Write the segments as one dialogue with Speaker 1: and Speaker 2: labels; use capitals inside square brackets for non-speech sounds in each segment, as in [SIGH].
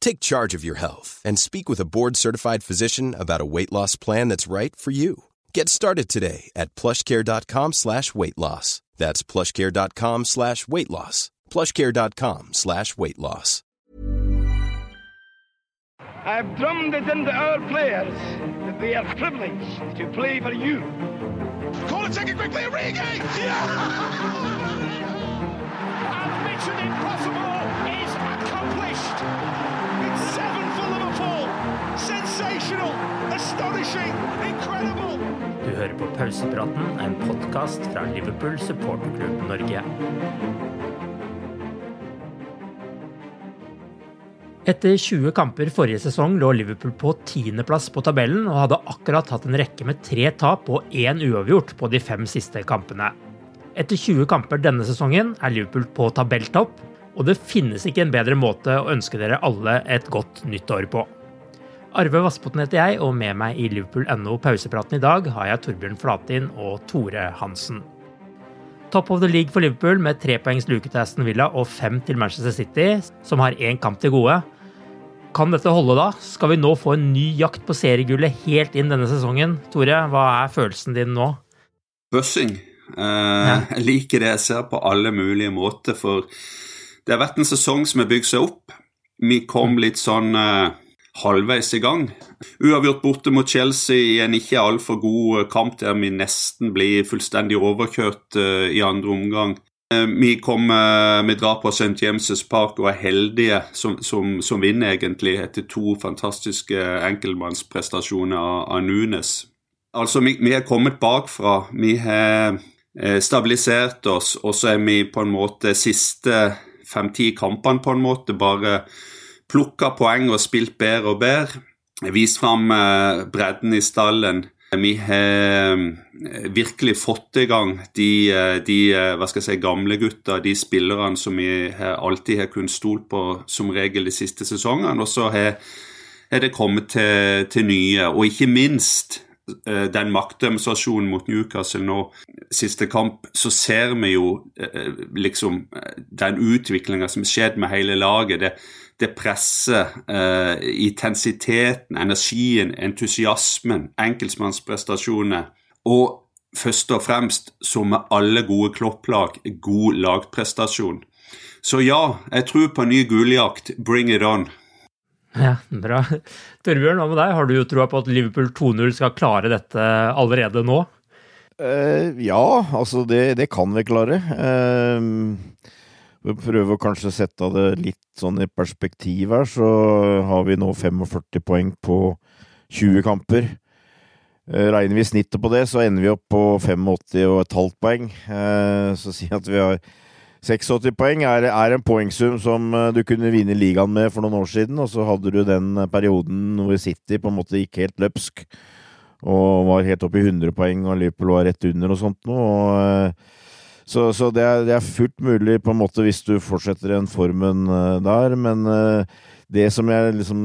Speaker 1: Take charge of your health and speak with a board-certified physician about a weight loss plan that's right for you. Get started today at plushcare.com slash weight loss. That's plushcare.com slash weight loss. plushcare.com slash weight loss.
Speaker 2: I've drummed it into our players that they are privileged to play for you.
Speaker 3: Corner taken quickly, Origi!
Speaker 4: And [LAUGHS] Mission Impossible is accomplished.
Speaker 5: Du hører på Pausepraten, en podkast fra Liverpool supporterklubb Norge. Etter 20 kamper forrige sesong lå Liverpool på tiendeplass på tabellen og hadde akkurat hatt en rekke med tre tap og én uavgjort på de fem siste kampene. Etter 20 kamper denne sesongen er Liverpool på tabelltopp, og det finnes ikke en bedre måte å ønske dere alle et godt nytt år på. Arve Vassbotn heter jeg, og med meg i Liverpool.no pausepraten i dag har jeg Torbjørn Flatin og Tore Hansen. Top of the league for Liverpool med tre poengs luke til Aston Villa og fem til Manchester City, som har én kamp til gode. Kan dette holde da? Skal vi nå få en ny jakt på seriegullet helt inn denne sesongen? Tore, hva er følelsen din nå?
Speaker 6: Bussing. Eh, jeg liker det jeg ser på alle mulige måter, for det har vært en sesong som har bygd seg opp. Vi kom litt sånn eh, halvveis i gang. Uavgjort borte mot Chelsea i en ikke altfor god eh, kamp der vi nesten blir fullstendig overkjørt eh, i andre omgang. Eh, Vi, kom, eh, vi drar på St. James' Park og er heldige som, som, som vinner, egentlig, etter to fantastiske enkeltmannsprestasjoner av, av Nunes. Altså, vi, vi er kommet bakfra. Vi har stabilisert oss, og så er vi på en måte siste fem-ti kampene på en måte bare plukka poeng og spilt bedre og bedre. Vist fram eh, bredden i stallen. Vi har eh, virkelig fått i gang de, eh, de hva skal jeg si, gamle gutta, de spillerne som vi alltid har kunnet stole på som regel de siste sesongene. Og så har, det kommet til, til nye, og ikke minst den maktdemonstrasjonen mot Newcastle nå, siste kamp, så ser vi jo eh, liksom eh, den utviklinga som har skjedd med hele laget. Det, det presset, eh, intensiteten, energien, entusiasmen, enkeltmannsprestasjoner. Og først og fremst, som med alle gode klopplag, god lagprestasjon. Så ja, jeg tror på en ny guljakt. Bring it on.
Speaker 5: Ja, bra. Torbjørn, hva med deg? Har du troa på at Liverpool 2-0 skal klare dette allerede nå?
Speaker 7: Uh, ja, altså det, det kan vi klare. Uh, prøver å kanskje sette det litt sånn i perspektiv her, så har vi nå 45 poeng på 20 kamper. Uh, regner vi snittet på det, så ender vi opp på 85,5 poeng. Uh, så si at vi har 86 poeng er, er en poengsum som eh, du kunne vinne ligaen med for noen år siden, og så hadde du den perioden hvor City på en måte gikk helt løpsk og var helt oppe i 100 poeng, og Liverpool var rett under og sånt noe. eh, Så, så det, er, det er fullt mulig på en måte hvis du fortsetter den formen eh, der, men eh, det som jeg liksom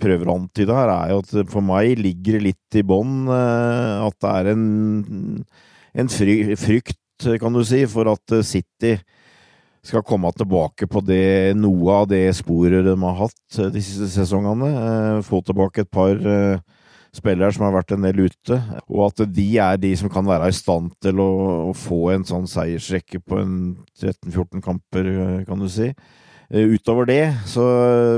Speaker 7: prøver å antyde her, er jo at for meg ligger det litt i bånn at det er en, en frykt, kan du si, for at City skal komme tilbake på det, noe av det sporet de har hatt de siste sesongene. Få tilbake et par spillere som har vært en del ute, og at de er de som kan være i stand til å, å få en sånn seiersrekke på en 13-14 kamper, kan du si. Eh, utover det så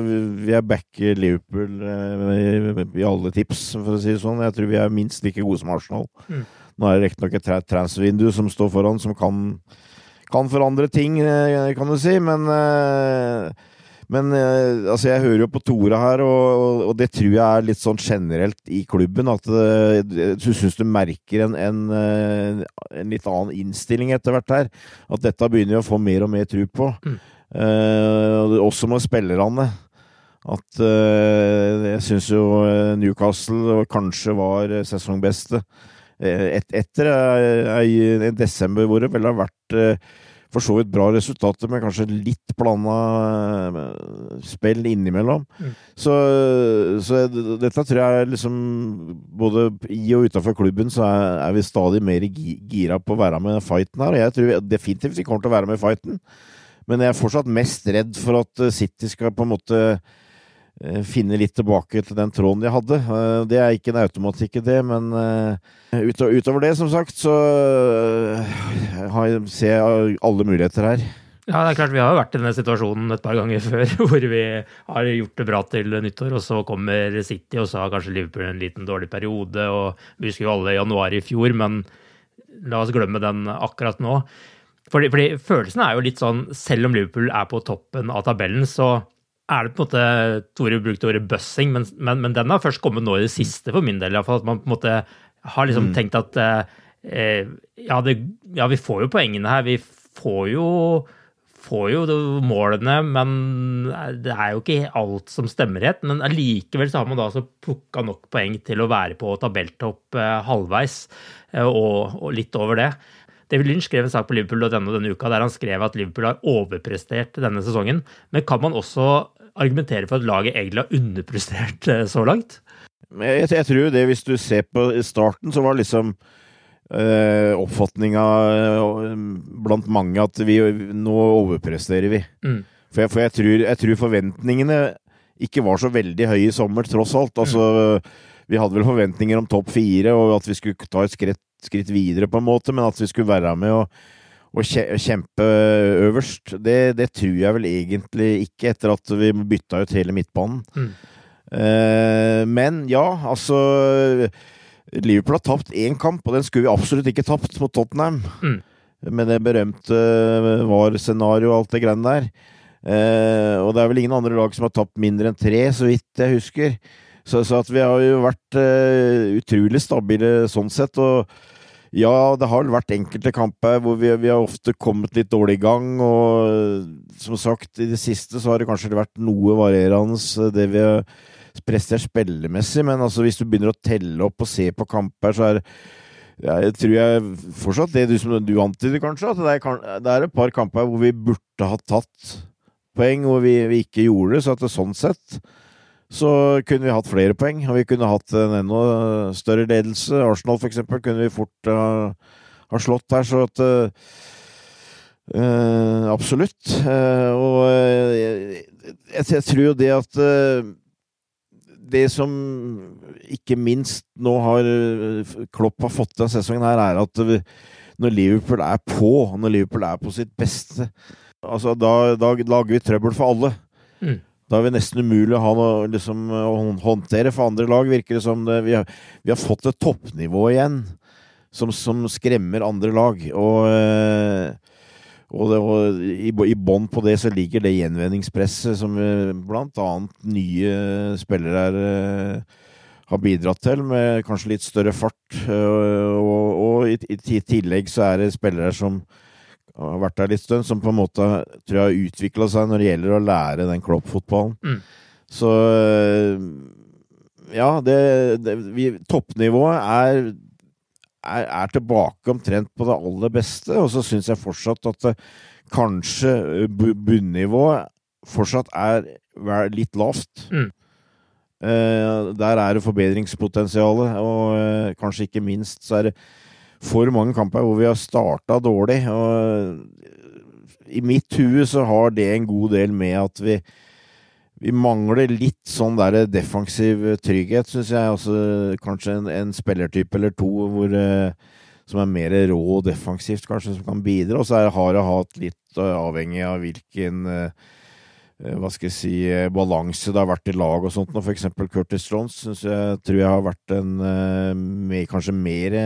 Speaker 7: vil jeg backe Liverpool eh, i alle tips, for å si det sånn. Jeg tror vi er minst like gode som Arsenal. Mm. Nå er det riktignok et transvindu som står foran, som kan, kan forandre ting, eh, kan du si, men men altså, jeg hører jo på Tore her, og, og, det tror jeg er litt sånn generelt i klubben. At du syns du merker en, en, en, litt annen innstilling etter hvert her. At dette begynner vi å få mer og mer tro på. Mm. Uh, også med spillerne. At uh, jeg syns jo eh, Newcastle kanskje var sesongbeste. Et, etter en desember hvor det vel har vært for så vidt bra resultater, men kanskje litt blanda spill innimellom. Mm. Så, så, dette tror jeg liksom Både i og utafor klubben så er, er, vi stadig mer gira på å være med i fighten her. Og jeg tror definitivt vi kommer til å være med i fighten. Men jeg er fortsatt mest redd for at eh, City skal på en måte eh, finne litt tilbake til den tråden de hadde. Eh, det er ikke en automatikk i det, men utover det, som sagt, så ser jeg alle muligheter her.
Speaker 5: Ja, det er klart Vi har jo vært i denne situasjonen et par ganger [LAUGHS] før, hvor vi har gjort det bra til nyttår, og så kommer City, og så har kanskje Liverpool en liten dårlig periode. og Vi husker jo alle januar i fjor, men la oss glemme den akkurat nå. Fordi, fordi, følelsen er jo litt sånn, selv om Liverpool er på toppen av tabellen, så er det på en måte Tore brukte ordet 'bussing', men, men, men, den har først kommet nå i det siste, for min del iallfall. At man på en måte har liksom mm. tenkt at eh, ja, det, ja, vi får jo poengene her. Vi får jo, får jo målene, men det er jo ikke alt som stemmer helt. Men allikevel så har man da altså plukka nok poeng til å være på tabelltopp eh, halvveis, eh, og, og litt over det. David Lynch skrev en sak på Liverpool denne, denne uka der han skrev at Liverpool har overprestert denne sesongen. Men kan man også argumentere for at laget egentlig har underprestert eh, så langt?
Speaker 7: Jeg, jeg tror det, hvis du ser på starten, så var liksom øh, oppfatninga øh, blant mange at vi nå overpresterer vi. Mm. For, jeg, for jeg, tror, jeg, tror, forventningene ikke var så veldig høye i sommer, tross alt. Altså, mm. Vi hadde vel forventninger om topp fire, og at vi skulle ta et skritt skritt videre, på en måte, men at vi skulle være med og, og kjempe øverst, det, det, tror jeg vel egentlig ikke, etter at vi bytta ut hele midtbanen. Mm. Eh, men ja, altså Liverpool har tapt én kamp, og den skulle vi absolutt ikke tapt mot Tottenham. Mm. Med det berømte VAR-scenarioet og alt det greiene der. Eh, og det er vel ingen andre lag som har tapt mindre enn tre, så vidt jeg husker. Så, så at vi har jo vært eh, utrolig stabile sånn sett. Og ja, det har vel vært enkelte kamper hvor vi, vi, har ofte kommet litt dårlig i gang. Og som sagt, i det siste så har det kanskje vært noe varierende det vi har prestert spillemessig. Men altså, hvis du begynner å telle opp og se på kamper, så er jeg tror jeg fortsatt det du, som du antyder, kanskje, at det er, det er, et par kamper hvor vi burde ha tatt poeng, hvor vi, vi ikke gjorde det. Så at det sånn sett så kunne vi hatt flere poeng, og vi kunne hatt en enda større ledelse. Arsenal, for eksempel, kunne vi fort ha, ha slått her, så at uh, Absolutt. Uh, og uh, jeg, jeg, tror jo det at det som ikke minst nå har Klopp har fått denne sesongen, her, er at når Liverpool er på, når Liverpool er på sitt beste, altså da, da lager vi trøbbel for alle. Mm. Da er vi nesten umulig å, ha liksom, å håndtere for andre lag, virker det som. Det, vi, har, vi, har, fått et toppnivå igjen som, som skremmer andre lag. Og, eh, og, det, og i, i bånn på det så ligger det gjenvendingspresset som eh, blant annet nye spillere er, eh, har bidratt til, med kanskje litt større fart. Og, og i, i, tillegg så er det spillere som har vært der litt stund, som på en måte tror jeg har utvikla seg når det gjelder å lære den Klopp-fotballen. Mm. Så ja, det, det vi, Toppnivået er, er, er, tilbake omtrent på det aller beste, og så syns jeg fortsatt at det, kanskje bunnivået fortsatt er litt lavt. Mm. Der er det forbedringspotensialet, og kanskje ikke minst så er det for mange kamper hvor vi har starta dårlig. og I mitt hue så har det en god del med at vi vi mangler litt sånn der defensiv trygghet, syns jeg. Altså, kanskje en, en, spillertype eller to hvor, som er mer rå og defensivt, kanskje, som kan bidra. Og så har det hatt litt, avhengig av hvilken hva skal jeg si, balanse det har vært i lag og sånt. For eksempel Curtis Jones syns jeg tror jeg har vært en med, kanskje mer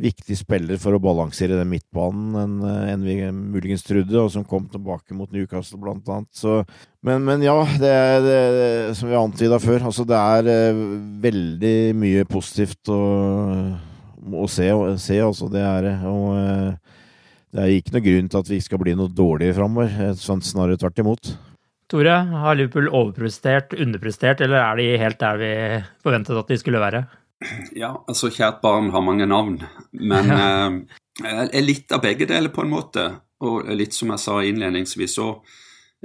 Speaker 7: viktig spiller for å balansere den midtbanen enn en vi muligens trodde, og som kom tilbake mot Newcastle, blant annet. Så, men, men, ja, det er det, som vi antyda før. Altså, det er uh, veldig mye positivt å, å se, se, altså. Det er det. Og uh, det er ikke noe grunn til at vi skal bli noe dårligere framover. Sånn snarere tvert imot.
Speaker 5: Tore, har Liverpool overprestert, underprestert, eller er de helt der vi forventet at de skulle være?
Speaker 6: Ja, altså kjært barn har mange navn, men eh, er litt av begge deler på en måte. Og litt som jeg sa innledningsvis òg.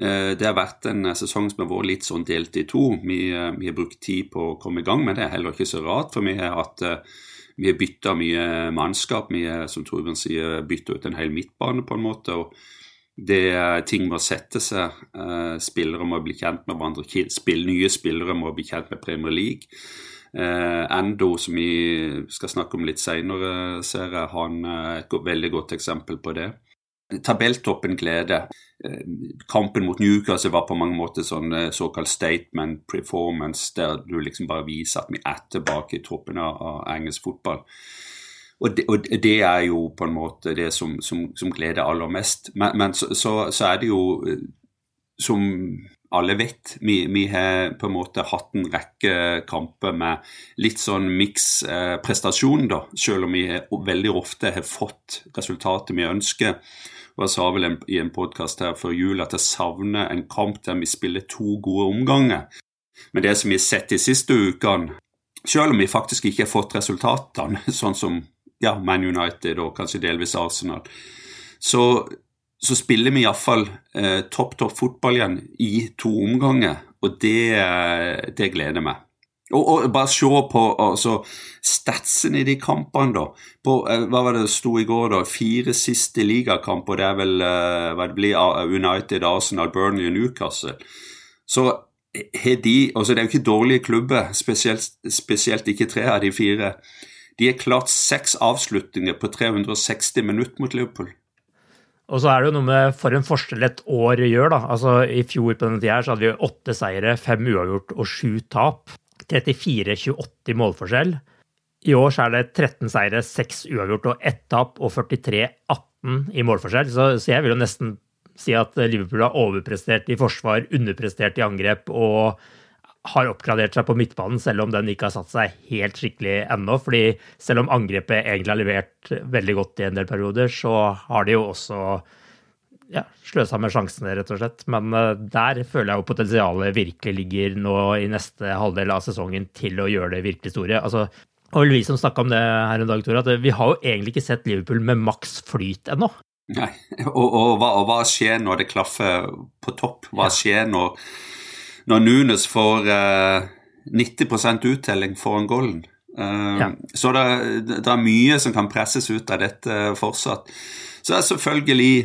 Speaker 6: eh, det har vært en sesong som har vært litt sånn delt i to. Vi, eh, vi, har brukt tid på å komme i gang, men det er heller ikke så rart, for vi har hatt eh, vi har bytta mye mannskap. Vi har, som Torbjørn sier, bytta ut en hel midtbane på en måte. og det Ting må sette seg. Eh, spillere må bli kjent med hverandre. Spill, nye spillere må bli kjent med Premier League. Eh, Endo, som vi skal snakke om litt seinere, ser jeg han er et veldig godt eksempel på det. Tabelltoppen glede. Eh, kampen mot Newcastle var på mange måter sånn eh, såkalt statement performance, der du liksom bare viser at vi er tilbake i toppen av, engelsk fotball. Og det, og det, er jo på en måte det som, som, som gleder aller mest. Men, men så, så, så, er det jo som alle vet. Vi, vi, har på en måte hatt en rekke kamper med litt sånn miks eh, prestasjon, da, selv om vi veldig ofte har fått resultatet vi ønsker. Og Jeg sa vel en, i en podkast her før jul at jeg savner en kamp der vi spiller to gode omganger. Men det som vi har sett de siste ukene, selv om vi faktisk ikke har fått resultatene, [LAUGHS] sånn som ja, Man United og kanskje delvis Arsenal, så så spiller vi iallfall eh, topp, topp fotball igjen i to omganger, og det, det gleder meg. Og, og, bare se på altså, statsen i de kampene, da. På, eh, hva var det det sto i går, da? Fire siste ligakamper. Det er vel eh, hva det blir United, Arsenal, Burnley og Newcastle. Så har de altså Det er jo ikke dårlige klubber, spesielt, spesielt ikke tre av de fire. De har klart seks avslutninger på 360 minutter mot Liverpool.
Speaker 5: Og så er det jo noe med for en forskjell et år gjør, da. Altså I fjor på denne tida så hadde vi åtte seire, fem uavgjort og sju tap. 34-28 i målforskjell. I år så er det 13 seire, 6 uavgjort og 1 tap og 43-18 i målforskjell. Så, så, jeg vil jo nesten si at Liverpool har overprestert i forsvar, underprestert i angrep og har oppgradert seg på midtbanen, selv om den ikke har satt seg helt skikkelig ennå. fordi selv om angrepet egentlig har levert veldig godt i en del perioder, så har de jo også ja, sløsa med sjansene, rett og slett. Men uh, der føler jeg jo potensialet virkelig ligger nå i neste halvdel av sesongen til å gjøre det virkelig store. Altså, og vi som snakka om det her en dag, Tor, at vi har jo egentlig ikke sett Liverpool med maks flyt ennå.
Speaker 6: Nei, og, og, hva, og, hva, skjer når det klaffer på topp? Hva skjer når når Nunes får eh, 90 uttelling foran golden. Uh, ja. Så det, det, er mye som kan presses ut av dette fortsatt. Så det er selvfølgelig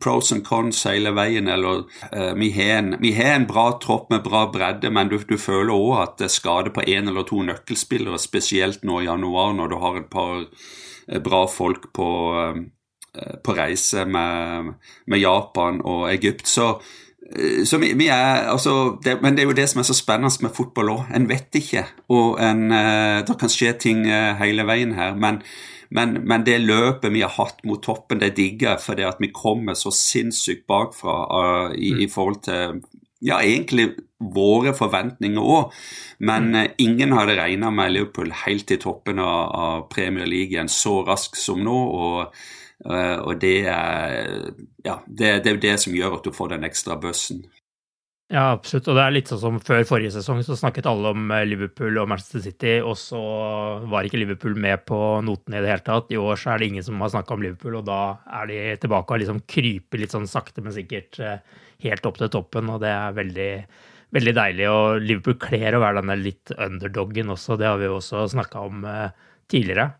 Speaker 6: pros and cons hele veien. eller uh, Vi har en, en, bra tropp med bra bredde, men du, du føler òg at det er skade på én eller to nøkkelspillere, spesielt nå i januar, når du har et par uh, bra folk på, uh, på reise med, med, Japan og Egypt. Eh, så vi, vi er, altså, det, men det er jo det som er så spennende med fotball òg. En vet ikke. Og en, uh, det kan skje ting uh, hele veien her. Men, men, men, det løpet vi har hatt mot toppen, det digger jeg fordi at vi kommer så sinnssykt bakfra uh, i, mm. i, forhold til ja, egentlig våre forventninger òg. Men mm. ingen hadde regna med Liverpool helt til toppen av, av Premier League igjen så raskt som nå. og og det er, ja, det, det det som gjør at du får den ekstra bøssen.
Speaker 5: Ja, absolutt. Og det er litt sånn som før forrige sesong så snakket alle om eh, Liverpool og Manchester City, og så var ikke Liverpool med på notene i det hele tatt. I år så er det ingen som har snakka om Liverpool, og da er de tilbake og liksom kryper litt sånn sakte, men sikkert eh, helt opp til toppen, og det er veldig veldig deilig. Og Liverpool kler å være denne litt underdoggen også, det har vi jo også snakka om tidligere.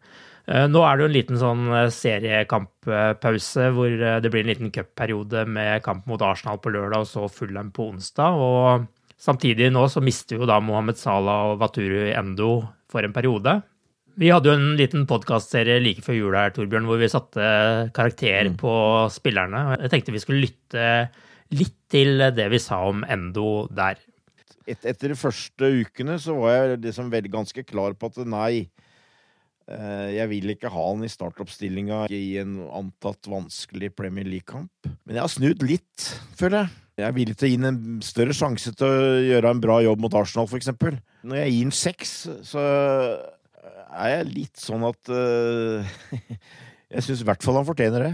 Speaker 5: Nå er det jo en liten sånn seriekamppause hvor det blir en liten cupperiode med kamp mot Arsenal på lørdag og så Fulham på onsdag. og Samtidig nå så mister jo da Mohammed Salah og Waturu Endo for en periode. Vi hadde jo en liten podkastserie like før jul her, Torbjørn, hvor vi satte karakter mm. på spillerne. Jeg tenkte vi skulle lytte litt til det vi sa om Endo der.
Speaker 7: Et, etter de første ukene så var jeg liksom ganske klar på at nei, eh, jeg vil ikke ha han i startoppstillinga i en antatt vanskelig Premier League-kamp. Men jeg har snudd litt, føler jeg. Jeg er villig til å gi ham en større sjanse til å gjøre en bra jobb mot Arsenal, f.eks. Når jeg gir ham seks, så er jeg litt sånn at uh, [LAUGHS] Jeg syns i hvert fall han fortjener det.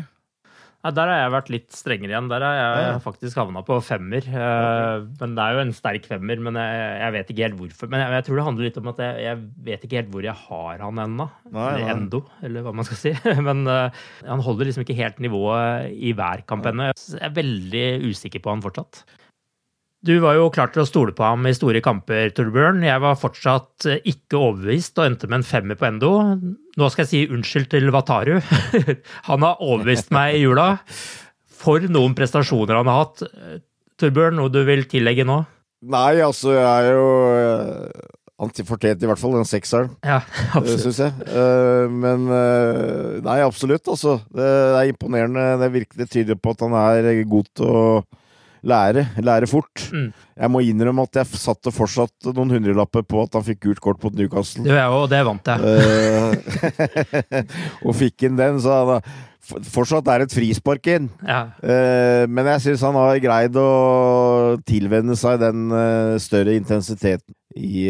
Speaker 5: Ja, der har jeg vært litt strengere igjen. Der har jeg ja. faktisk havna på femmer. Okay. men Det er jo en sterk femmer, men jeg, jeg vet ikke helt hvorfor. Men jeg, jeg, tror det handler litt om at jeg, jeg vet ikke helt hvor jeg har han ennå. Eller endo, eller hva man skal si. [LAUGHS] men uh, han holder liksom ikke helt nivået i hver kamp ennå. Jeg er veldig usikker på han fortsatt. Du var jo klar til å stole på ham i store kamper, Torbjørn. Jeg var fortsatt eh, ikke overbevist og endte med en femmer på endo. Nå skal jeg si unnskyld til Wataru. [LAUGHS] Han har overbevist meg i jula. For noen prestasjoner han har hatt. Torbjørn, noe du vil tillegge nå?
Speaker 7: Nei, altså, jeg er jo eh, Han fortjente i hvert fall den sekseren,
Speaker 5: ja,
Speaker 7: syns jeg. Eh, men Nei, absolutt, altså. Det er imponerende. Det, virker, det tyder på at han er god til å lære. Lære fort. Mm. Jeg må innrømme at jeg satte fortsatt noen hundrelapper på at han fikk gult kort mot Newcastle.
Speaker 5: Det jeg, og det vant jeg.
Speaker 7: Eh, [LAUGHS] og fikk inn den, så han fortsatt er et frispark inn.
Speaker 5: Ja.
Speaker 7: Uh, men jeg syns han har greid å tilvenne seg den uh, større intensiteten i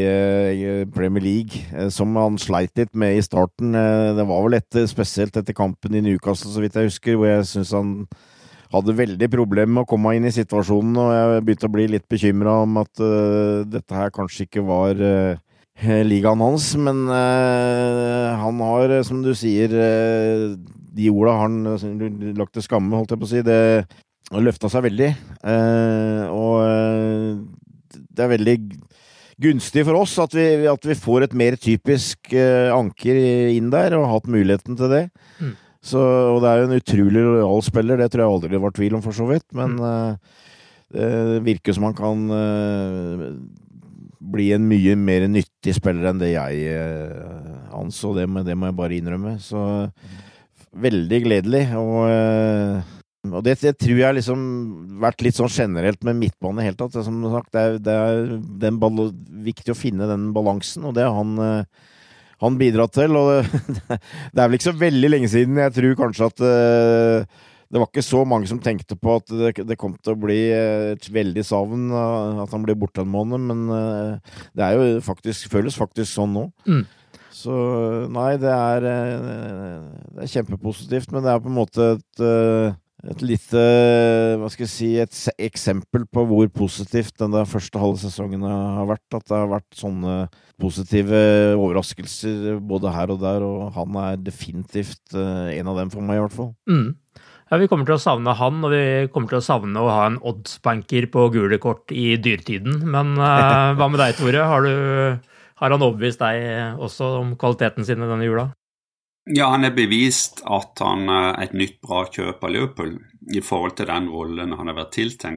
Speaker 7: Premier League, som han sleit litt med i starten. det var vel etter, spesielt etter kampen i Newcastle, så vidt jeg husker, hvor jeg syns han hadde veldig problemer med å komme inn i situasjonen, og jeg begynte å bli litt bekymra om at uh, dette her kanskje ikke var uh, ligaen hans. Men uh, han har, som du sier, de orda han lagt til skamme, holdt jeg på å si. Det løfta seg veldig. og det er veldig gunstig for oss at vi, at vi får et mer typisk anker inn der, og har hatt muligheten til det. Mm. Så, og det er jo en utrolig lojal spiller, det tror jeg aldri det var tvil om, for så vidt. Men mm. uh, det virker som han kan uh, bli en mye mer nyttig spiller enn det jeg uh, anså. Det, det, må jeg bare innrømme. Så veldig gledelig. Og, og det, det, tror jeg liksom vært litt sånn generelt med midtbane i det hele tatt. Som sagt, det er, det er viktig å finne den balansen, og det har han han bidratt til. Og det, [LAUGHS] det, er vel ikke så veldig lenge siden jeg tror kanskje at uh, det var ikke så mange som tenkte på at det, det kom til å bli et veldig savn at han blir borte en måned, men uh, det er jo faktisk, føles faktisk sånn nå.
Speaker 5: Mm.
Speaker 7: Så nei, det er, det er kjempepositivt, men det er på en måte et et lite hva skal jeg si, et eksempel på hvor positivt den første halve sesongen har vært. At det har vært sånne positive overraskelser både her og der, og han er definitivt eh, en av dem for meg, i hvert fall.
Speaker 5: Mm. Ja, Vi kommer til å savne han, og vi kommer til å savne å ha en oddsbanker på gule kort i dyrtiden. Men uh, [LAUGHS] hva med deg, Tore? Har, du, har han overbevist deg også om kvaliteten sin denne jula?
Speaker 6: Ja, han er bevist at han er et nytt bra kjøp av Liverpool i forhold til den rollen han har vært tiltenkt.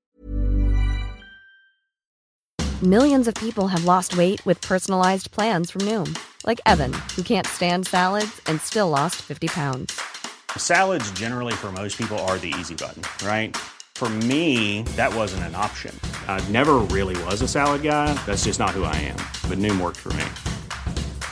Speaker 8: Millions of people have lost weight with personalized plans from Noom. Like Evan, who can't stand salads and still lost 50 pounds.
Speaker 9: Salads generally for most people are the easy button, right? For me, that wasn't an option. I never really was a salad guy. That's just not who I am. But Noom worked for me.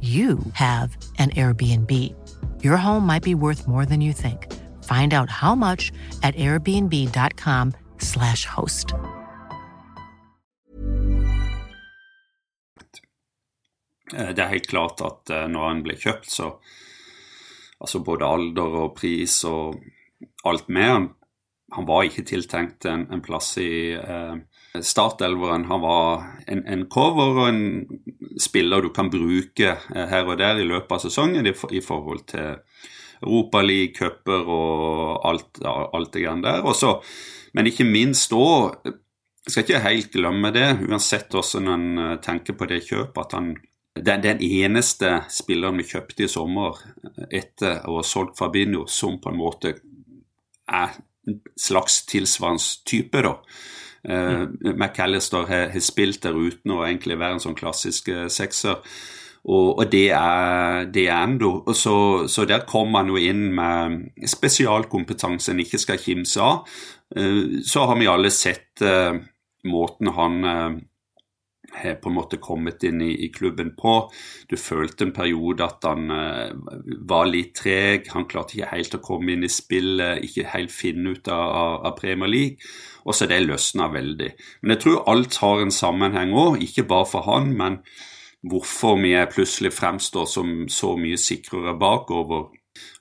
Speaker 10: you have an Airbnb. Your home might be worth more than you think. Find out how much at airbnb.com/slash host.
Speaker 6: Eh, det er helt klart at eh, når han ble kjøpt, så Altså både alder og pris og alt han Han var ikke tiltenkt en, en plass i eh, startelveren. Han var en, en, cover og en spiller du kan bruke eh, her og der i løpet av sesongen i, i forhold til Europa League, cuper og alt, alt det grann der. Også, men ikke minst da Jeg skal ikke helt glemme det, uansett hvordan en eh, tenker på det kjøpet, at han den, den eneste spilleren vi kjøpte i sommer etter å ha solgt Fabinho, som på en måte er en slags tilsvarende type, da. Uh, McAllister har, har, spilt der uten å egentlig være en sånn klassisk uh, sekser. Og, og, det er, det endo. Så, så, der kommer han jo inn med spesialkompetanse en ikke skal kimse av. Uh, så har vi alle sett måten han har på en måte kommet inn i, i, klubben på. Du følte en periode at han uh, var litt treg. Han klarte ikke helt å komme inn i spillet, ikke helt finne ut av, av Premier League. Og så det løsna veldig. Men jeg tror alt har en sammenheng òg, ikke bare for han, men hvorfor vi plutselig fremstår som så mye sikrere bakover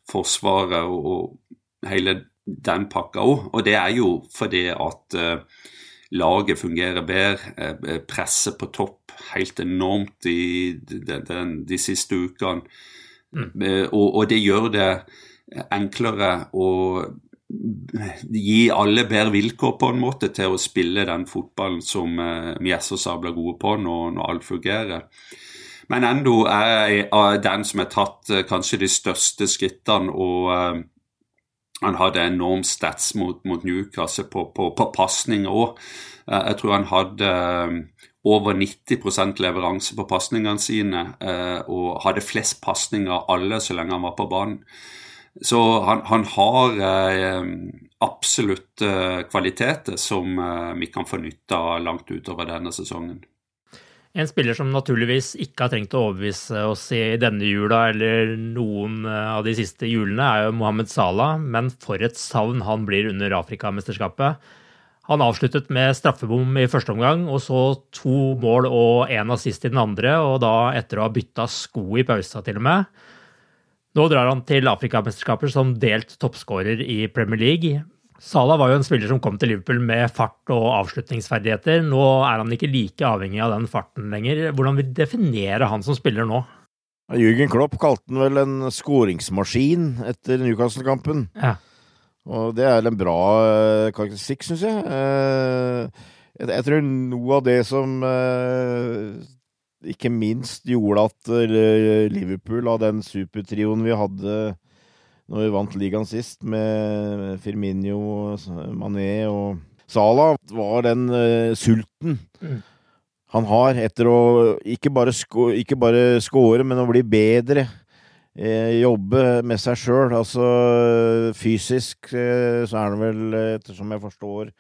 Speaker 6: Forsvaret og, og hele den pakka òg. Og det er jo fordi at uh, laget fungerer bedre, eh, eh, presset på topp helt enormt i de, de, de siste ukene. Mm. Eh, og, og, det gjør det enklere å gi alle bedre vilkår på en måte til å spille den fotballen som vi så sabla gode på når, når alt fungerer. Men enda er den som har tatt kanskje de største skrittene og han hadde enorm stats mot, mot Newcastle på, på, på pasninger òg. Eh, jeg tror han hadde eh, over 90 leveranse på pasningene sine, eh, og hadde flest pasninger av alle så lenge han var på banen. Så han, han har absolutt kvaliteter som vi kan få nytte av langt utover denne sesongen.
Speaker 5: En spiller som naturligvis ikke har trengt å overbevise oss i denne jula eller noen eh, av de siste julene, er jo Mohammed Salah, men for et savn han blir under Afrikamesterskapet. Han avsluttet med straffebom i første omgang, og så to mål og én assist i den andre, og da etter å ha bytta sko i pausa, til og med. Nå drar han til Afrikamesterskapet som delt toppskårer i Premier League. Salah var jo en spiller som kom til Liverpool med fart og avslutningsferdigheter. Nå er han ikke like avhengig av den farten lenger. Hvordan vil definere han som spiller nå?
Speaker 7: Jürgen Klopp kalte han vel en skåringsmaskin etter Newcastle-kampen.
Speaker 5: Ja.
Speaker 7: Og det er en bra uh, karakteristikk, syns jeg. Uh, jeg. jeg. tror noe av det som uh, ikke minst gjorde at Liverpool av den supertrioen vi hadde når vi vant ligaen sist, med Firminio, Mané og Sala, var den uh, sulten mm. han har etter å ikke bare, sko ikke bare score, men å bli bedre. Eh, jobbe med seg sjøl. Altså fysisk eh, så er han vel, ettersom jeg forstår,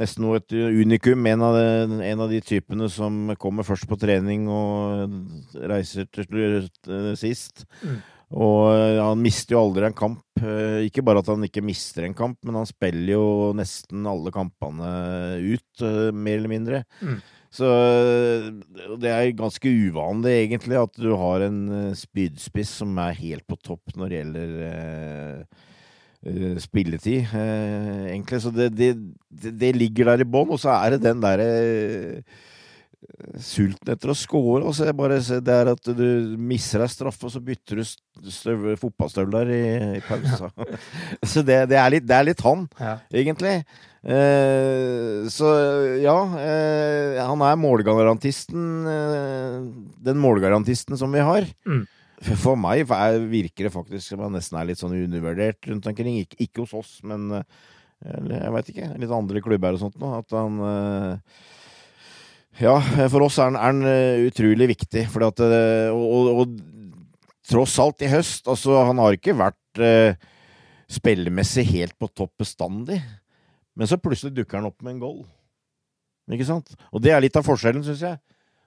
Speaker 7: nesten noe et unikum. En av, de, en av de typene som kommer først på trening og reiser til slutt sist. Mm. Og eh, han mister jo aldri en kamp. Eh, ikke bare at han ikke mister en kamp, men han spiller jo nesten alle kampene ut, eh, mer eller mindre. Mm. Så det er ganske uvanlig, egentlig, at du har en spydspiss som er helt på topp når det gjelder eh, spilletid, eh, egentlig. Så det, det, det, ligger der i bånn, og så er det den derre uh, sulten etter å score. Og så det bare det er at du misser deg straffe, og så bytter du støv, fotballstøvler i, i pausa. [LAUGHS] så det, det, er litt, det, er litt, han, ja. egentlig. Eh, så ja, eh, han er målgarantisten. Eh, den målgarantisten som vi har. Mm. For meg virker det faktisk som han nesten er litt sånn undervurdert rundt omkring. Ikke, ikke hos oss, men jeg veit ikke. Litt andre klubber og sånt nå. At han Ja, for oss er han, er den utrolig viktig. Fordi at og, og, og, tross alt i høst, altså Han har ikke vært eh, spillemessig helt på topp bestandig. Men så plutselig dukker han opp med en goal. Ikke sant? Og det er litt av forskjellen, syns jeg.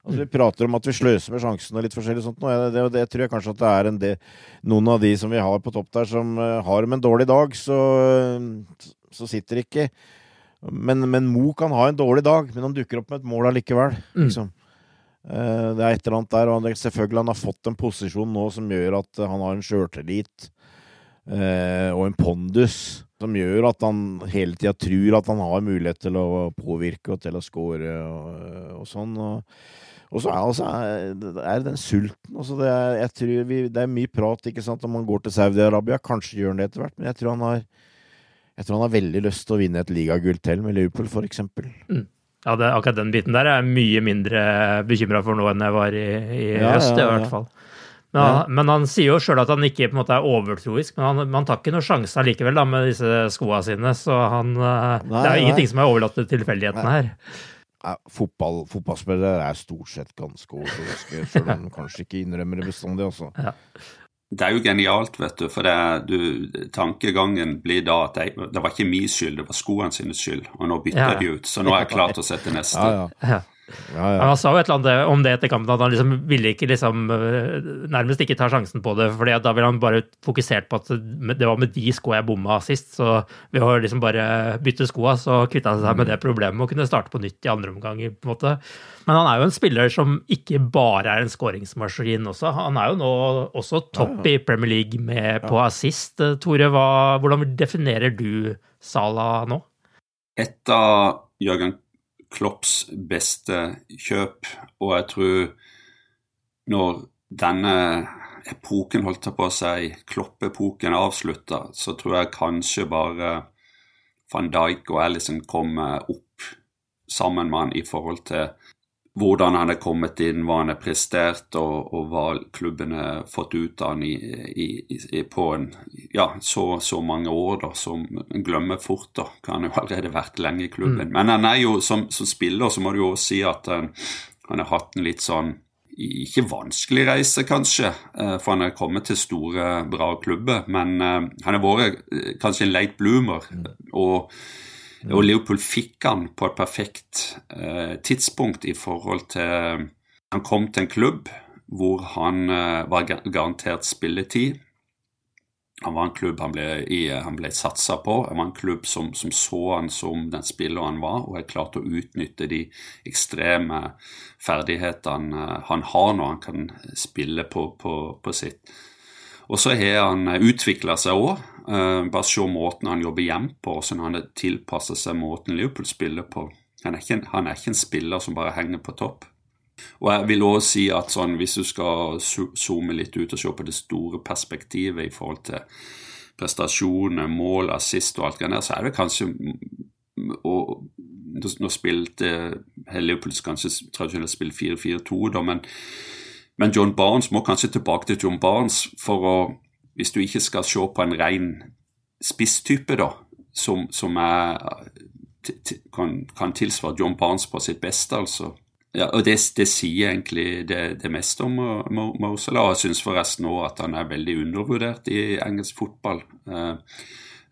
Speaker 7: Altså, vi prater om at vi sløser med sjansene og litt forskjellig sånt. Og det, det, det, tror jeg kanskje at det er en del, noen av de som vi har på topp der, som uh, har dem en dårlig dag, så, så sitter ikke men, men, Mo kan ha en dårlig dag, men han dukker opp med et mål allikevel. Liksom. Mm. det er et eller annet der, og selvfølgelig han har fått en posisjon nå som gjør at han har en sjøltillit uh, og en pondus som gjør at han hele tida tror at han har mulighet til å påvirke og til å score og, og sånn. Og, og så er, altså, er den sulten altså det, er, jeg vi, det er mye prat ikke sant, om han går til Saudi-Arabia. Kanskje gjør han det etter hvert, men jeg tror han har jeg tror han har veldig lyst til å vinne et ligagull til med Liverpool, f.eks. Mm.
Speaker 5: Ja, det, akkurat den biten der er jeg mye mindre bekymra for nå enn jeg var i, i ja, høst, ja, ja, i hvert fall. Men han, ja. men han sier jo sjøl at han ikke måte er overtroisk, men han, han tar ikke noen sjanser likevel da, med disse skoa sine. Så han, eh, nei, det er jo ingenting som er overlatt til tilfeldighetene her.
Speaker 7: Fotball, fotballspillere er stort sett ganske overtroiske, sjøl om de kanskje ikke innrømmer det bestandig. Altså. Ja.
Speaker 6: Det er jo genialt, vet du, for det, du, tankegangen blir da at jeg, det var ikke min skyld, det var skoene sine skyld, og nå bytter ja. de ut. Så nå er jeg klar til å [LAUGHS] sette neste.
Speaker 5: Ja, ja. Ja, ja. Han sa jo et eller annet om det etter kampen, at han liksom ville ikke liksom øh, nærmest ikke ta sjansen på det. for da ville han bare fokusert på at det var med de skoene jeg bomma sist. Så ved å liksom bare bytte skoa, så kvitta han seg med det problemet og kunne starte på nytt i andre omgang. på en måte. Men han er jo en spiller som ikke bare er en skåringsmaskin også. Han er jo nå også topp ja, i Premier League med, på assist. Tore, hva, hvordan definerer du Sala nå?
Speaker 6: Et av Jørgen Klopps beste kjøp, og jeg tror når denne epoken, holdt på å si, Klopp-epoken er avslutta, så tror jeg kanskje bare van Dijk og Alison kommer opp sammen med han i forhold til hvordan han er kommet inn, hva han har prestert, og, og, hva klubben har fått ut av han i, i, i, på en, ja, så, så, mange år. da, Som en glemmer fort. da, Han har jo allerede vært lenge i klubben. Mm. Men han er jo, som, som, spiller så må du jo også si at han, han har hatt en litt sånn ikke vanskelig reise, kanskje, eh, for han har kommet til store, bra klubber. Men uh, han har vært eh, kanskje en late bloomer. Mm. og og Leopold fikk han på et perfekt eh, tidspunkt i forhold til Han kom til en klubb hvor han eh, var garantert spilletid. Han var en klubb han ble, i, han ble satsa på. Han var en klubb som, som så han som den spilleren han var, og er klart å utnytte de ekstreme ferdighetene eh, han har når han kan spille på, på, på sitt. Og så har han utvikla seg òg. Uh, bare se måten han jobber hjem på, hvordan han har tilpasser seg måten Liverpool spiller på. Han er, ikke, han er, ikke, en spiller som bare henger på topp. Og jeg vil også si at sånn, hvis du skal zoome litt ut og se på det store perspektivet i forhold til prestasjoner, mål, assist og alt det der, så er det kanskje og Nå spilte Liverpool kanskje tradisjonelt spilt 4-4-2, da, men, men John Barnes må kanskje tilbake til John Barnes for å hvis du ikke skal se på en ren spisstype, da, som, som er, kan, kan, tilsvare John Barnes på sitt beste, altså. Ja, og det, det sier egentlig det, det meste om Mosela. Jeg syns forresten òg at han er veldig undervurdert i engelsk fotball. Eh,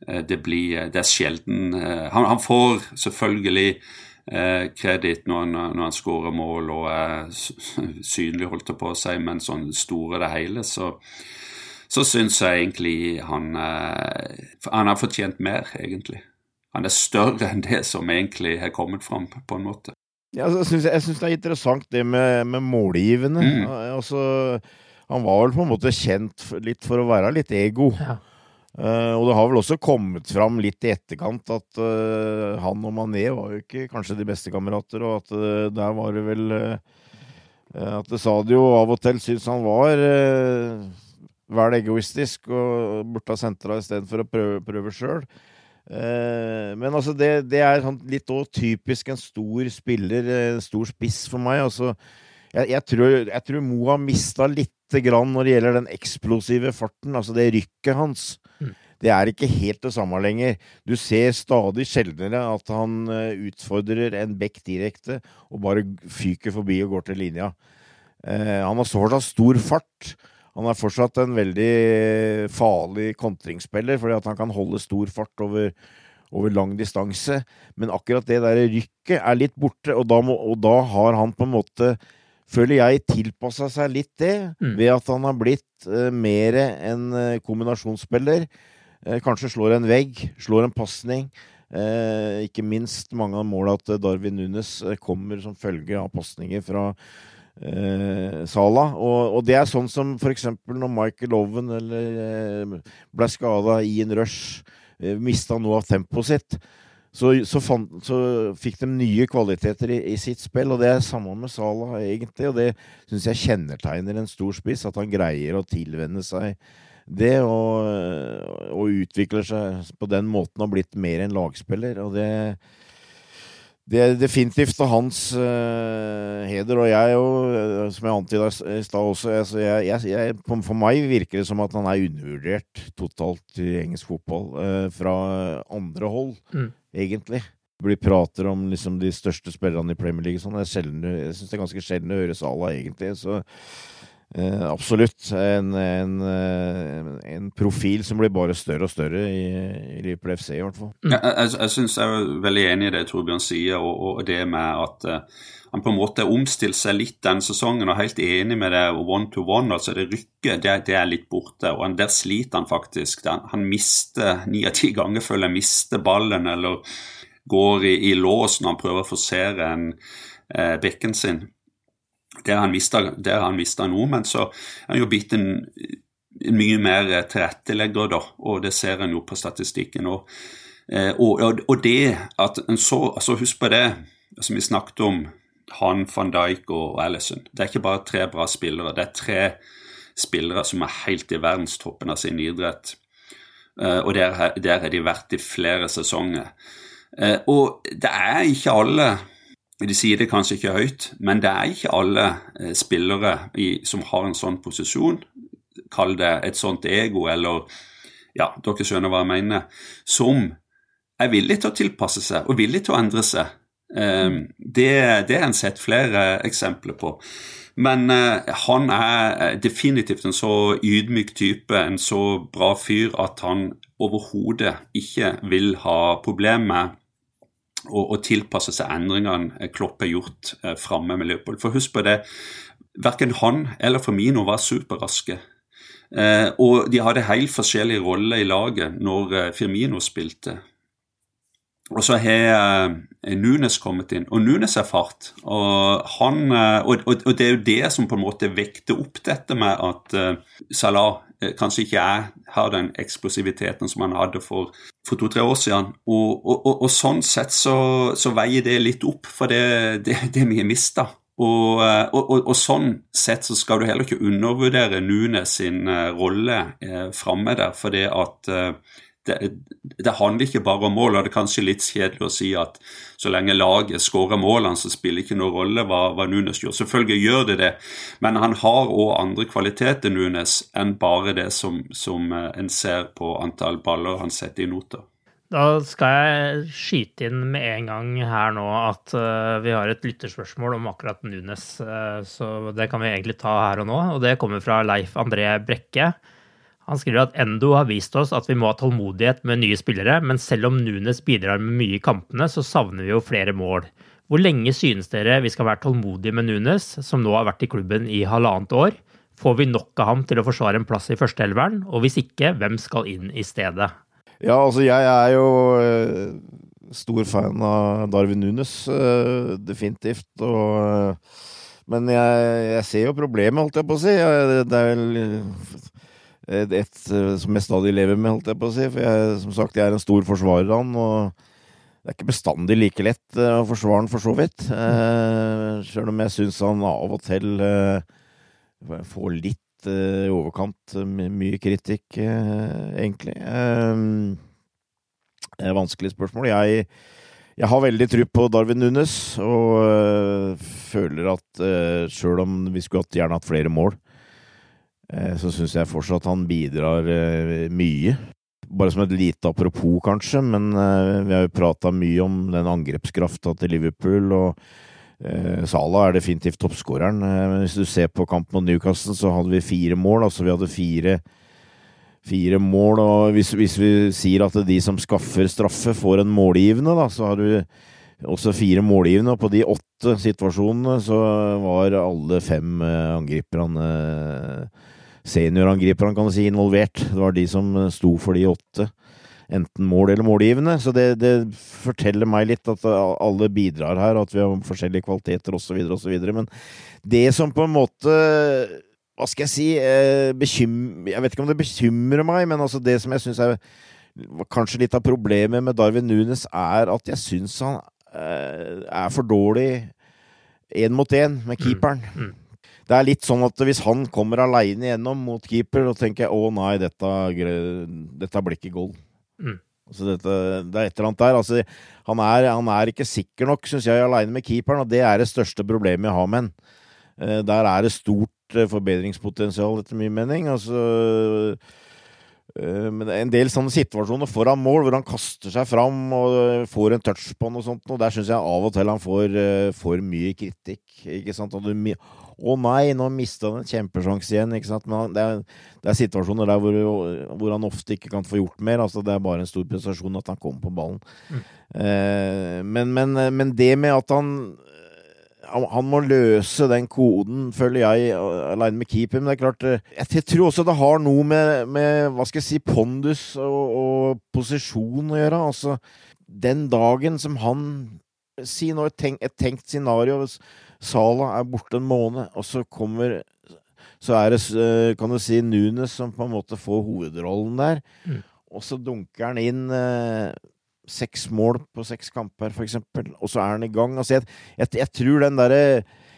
Speaker 6: eh, det, blir, det er sjelden eh, han, han får selvfølgelig kreditt når, når, han skårer mål og er synlig, holdt jeg på å si, men sånn store det hele, så så syns jeg egentlig han, eh, han har fortjent mer, egentlig. Han er større enn det som egentlig har kommet fram, på en måte.
Speaker 7: Ja, altså, jeg syns det er interessant det med, med målgivende. Mm. Altså, han var vel på en måte kjent litt for å være litt ego. Ja. Uh, og det har vel også kommet fram litt i etterkant at uh, han og Mané var jo ikke kanskje de beste kamerater, og at uh, der var det vel At Sadio av og til syntes han var vel egoistisk og burde ha sentra istedenfor å prøve, prøve sjøl. Men altså, det, det er sånn litt typisk en stor spiller, en stor spiss for meg. Altså, jeg, jeg, tror, jeg tror Mo har mista litt grann når det gjelder den eksplosive farten, altså det rykket hans. Mm. Det er ikke helt det samme lenger. Du ser stadig sjeldnere at han utfordrer en bekk direkte og bare fyker forbi og går til linja. Eh, han har fortsatt stor fart. Han er fortsatt en veldig farlig kontringsspiller, fordi at han kan holde stor fart over, over lang distanse. Men akkurat det der rykket er litt borte, og da, må, og da har han på en måte føler jeg, tilpassa seg litt det, mm. ved at han har blitt uh, mer en uh, kombinasjonsspiller. Uh, kanskje slår en vegg, slår en pasning. Uh, ikke minst mange av måla til Darwin Nunes kommer som følge av pasninger fra Sala. Og, og, det er sånn som eksempel når Michael Owen eller ble skada i en rush, mista noe av tempoet sitt så, så, fant, så, fikk de nye kvaliteter i, i, sitt spill, og det er samme med Salah, egentlig. Og det syns jeg kjennetegner en stor spiss, at han greier å tilvenne seg det, og, og utvikler seg på den måten og blitt mer en lagspiller. Og det, det er definitivt til hans uh, heder, og jeg jo, eh, som jeg antyda i stad også altså jeg, jeg, jeg, For meg virker det som at han er undervurdert totalt i engelsk fotball uh, fra andre hold, mm. egentlig. Det blir prater om liksom, de største spillerne i Premier League. Sånn. Jeg, jeg syns det er ganske sjelden å høre Salah, egentlig. Så Eh, absolutt. En, en, eh, en, profil som blir bare større og større i, i Liverpool FC, i hvert fall.
Speaker 6: Jeg, jeg, jeg synes jeg er veldig enig i det Torbjørn sier, og, og det med at uh, han på en måte omstilte seg litt den sesongen, og helt enig med det one to one. altså Det rykket det, det er litt borte, og der sliter han faktisk. Den, han mister ni av ti ganger, føler jeg, mister ballen eller går i, i lås når han prøver å forsere en uh, bekken sin. Det har han mista nå, men så er han jo blitt en, en, mye mer tilrettelegger, da, og det ser en jo på statistikken. Og, eh, og, og det at en så altså Husk på det som vi snakket om, han, van Dijk og Alison. Det er ikke bare tre bra spillere, det er tre spillere som er helt i verdenstoppen av sin idrett. Eh, og der, der har de vært i flere sesonger. Eh, og det er ikke alle de sier det kanskje ikke høyt, men det er ikke alle eh, spillere i, som har en sånn posisjon, kall det et sånt ego, eller ja, dere skjønner hva jeg mener, som er villig til å tilpasse seg og villig til å endre seg. Um, det, det har en sett flere eksempler på. Men uh, han er definitivt en så ydmyk type, en så bra fyr, at han overhodet ikke vil ha problemer med og, og tilpasse seg endringene Klopp har gjort eh, framme med Liverpool. For husk på det, verken han eller Firmino var superraske. Eh, og de hadde helt forskjellige roller i laget når eh, Firmino spilte. Og så har eh, Nunes kommet inn, og Nunes er fart. Og, han, eh, og, og, det er jo det som på en måte vekter opp dette med at Salah kanskje ikke jeg har den eksplosiviteten som han hadde for, for to-tre år siden. Og, sånn sett så, så, veier det litt opp for det, det, det vi har mista. Og, og, sånn sett så skal du heller ikke undervurdere Nunes sin uh, rolle eh, framme der, for det at uh, det, det, handler ikke bare om mål, og det er kanskje litt kjedelig å si at så lenge laget skårer målene, så spiller ikke noen rolle hva, hva Nunes gjør. Selvfølgelig gjør det det, men han har òg andre kvaliteter, Nunes, enn bare det som, som eh, en ser på antall baller han setter i noter.
Speaker 5: Da skal jeg skyte inn med en gang her nå at uh, vi har et lytterspørsmål om akkurat Nunes. Uh, så det kan vi egentlig ta her og nå. Og det kommer fra Leif André Brekke. Han skriver at Endo har vist oss at vi må ha tålmodighet med nye spillere, men selv om Nunes bidrar med mye i kampene, så savner vi jo flere mål. Hvor lenge synes dere vi skal være tålmodige med Nunes, som nå har vært i klubben i halvannet år? Får vi nok av ham til å forsvare en plass i førsteelveren, og hvis ikke, hvem skal inn i stedet?
Speaker 7: Ja, altså jeg er jo uh, stor fan av Darwin Nunes, uh, definitivt. og... Uh, men jeg, jeg, ser jo problemet, holdt jeg på å si. Det er vel et, eh, som jeg stadig lever med, holdt jeg på å si. For jeg, som sagt, jeg er en stor forsvarer av han, og det er ikke bestandig like lett uh, å forsvare han, for så vidt. Eh, Sjøl om jeg syns han av og til eh, får litt i overkant mye kritikk, egentlig. Det er vanskelig spørsmål. Jeg, jeg har veldig tro på Darwin Nunes, og føler at sjøl om vi skulle hatt, gjerne hatt flere mål, eh, så syns jeg fortsatt han bidrar eh, mye. Bare som et lite apropos, kanskje, men eh, vi har jo prata mye om den angrepskrafta til Liverpool. og Salah er definitivt toppskåreren. Hvis du ser på kampen mot Newcastle, så hadde vi fire mål. Altså vi hadde fire, fire mål, og hvis, hvis, vi sier at de som skaffer straffe, får en målgivende, da, så har du også fire målgivende, og på de åtte situasjonene så var alle fem eh, angriperne Seniorangriperne, kan si, involvert. Det var de som sto for de åtte. Enten mål eller målgivende. Så det, det forteller meg litt at alle bidrar her, at vi har forskjellige kvaliteter osv. osv. Men det som på en måte Hva skal jeg si eh, bekym, Jeg vet ikke om det bekymrer meg, men altså det som jeg syns er kanskje litt av problemet med Darwin Nunes, er at jeg syns han Eh, er for dårlig én mot én med mm. keeperen. Mm. Mm. Det er litt sånn at hvis han kommer aleine gjennom mot keeper, så tenker jeg å nei, dette, dette blir ikke goal. Mm. Altså dette, det er et eller annet der. Altså, han, er, han er ikke sikker nok, syns jeg, aleine med keeperen, og det er det største problemet jeg har med han. Eh, der er det stort eh, forbedringspotensial, etter min mening. Altså Eh, men en del sånne situasjoner foran mål hvor han kaster seg fram og får en touch på han og sånt, og der syns jeg av og til han får for mye kritikk. ikke sant? Og du, å nei, nå mista han en kjempesjanse igjen. ikke sant? Men det er, det er situasjoner der hvor, hvor, han ofte ikke kan få gjort mer. altså Det er bare en stor prestasjon at han kommer på ballen. Mm. Eh, men, men, men det med at han han må løse den koden, føler jeg, aleine med keeper. Men det er klart, eh, jeg tror også det har noe med, med hva skal jeg si, pondus og, og, posisjon å gjøre. Altså, den dagen som han Si nå et, tenkt, et tenkt scenario Sala er borte en måned, og så kommer Så er det, eh, kan du si, Nunes som på en måte får hovedrollen der. Mm. Og så dunker han inn eh, seks mål på seks kamper, for eksempel, og så er han i gang. Altså, jeg, jeg, jeg tror den derre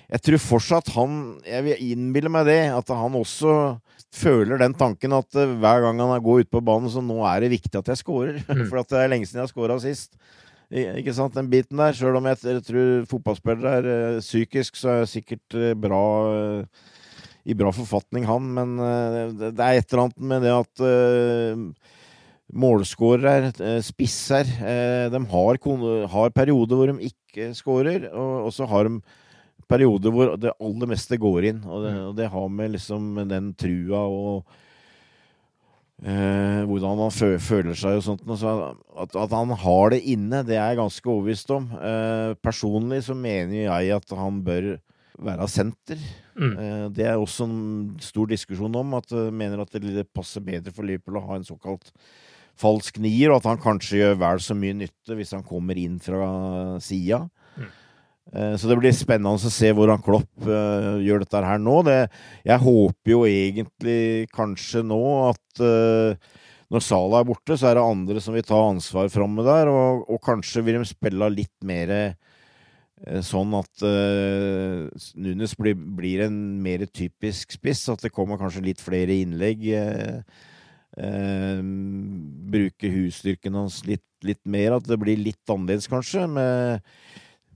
Speaker 7: Jeg tror fortsatt han Jeg vil innbille meg det, at han også føler den tanken at uh, hver gang han går ut på banen, så nå er det viktig at jeg scorer. [LAUGHS] Mm. For at det er lenge siden jeg har scora sist. Ikke sant, den biten der. Sjøl om jeg, jeg, tror fotballspillere er uh, psykisk, så er jeg sikkert uh, bra i bra forfatning, han. Men det er et eller annet med det at målskårere, eh, spisser. Eh, de har, har, perioder hvor de ikke skårer, og så har de perioder hvor det aller meste går inn. Og det, mm. og det har med liksom den trua og eh, hvordan han føler seg og sånt. Så at, at, han har det inne, det er jeg ganske overbevist om. Eh, personlig så mener jeg at han bør være senter. Mm. Eh, det er også en stor diskusjon om at jeg mener at det passer bedre for Liverpool å ha en såkalt falsk nier, og at han kanskje gjør vel så mye nytte hvis han kommer inn fra sida. Eh, så det blir spennende å se hvordan Klopp uh, gjør dette her nå. Det, jeg håper jo egentlig kanskje nå at uh, når Salah er borte, så er det andre som vil ta ansvar framme der, og, og, kanskje vil de spille litt mer sånn at Nunes blir, blir, en mer typisk spiss. At det kommer kanskje litt flere innlegg. Eh, bruke husstyrken hans litt, litt, mer. At det blir litt annerledes, kanskje, med,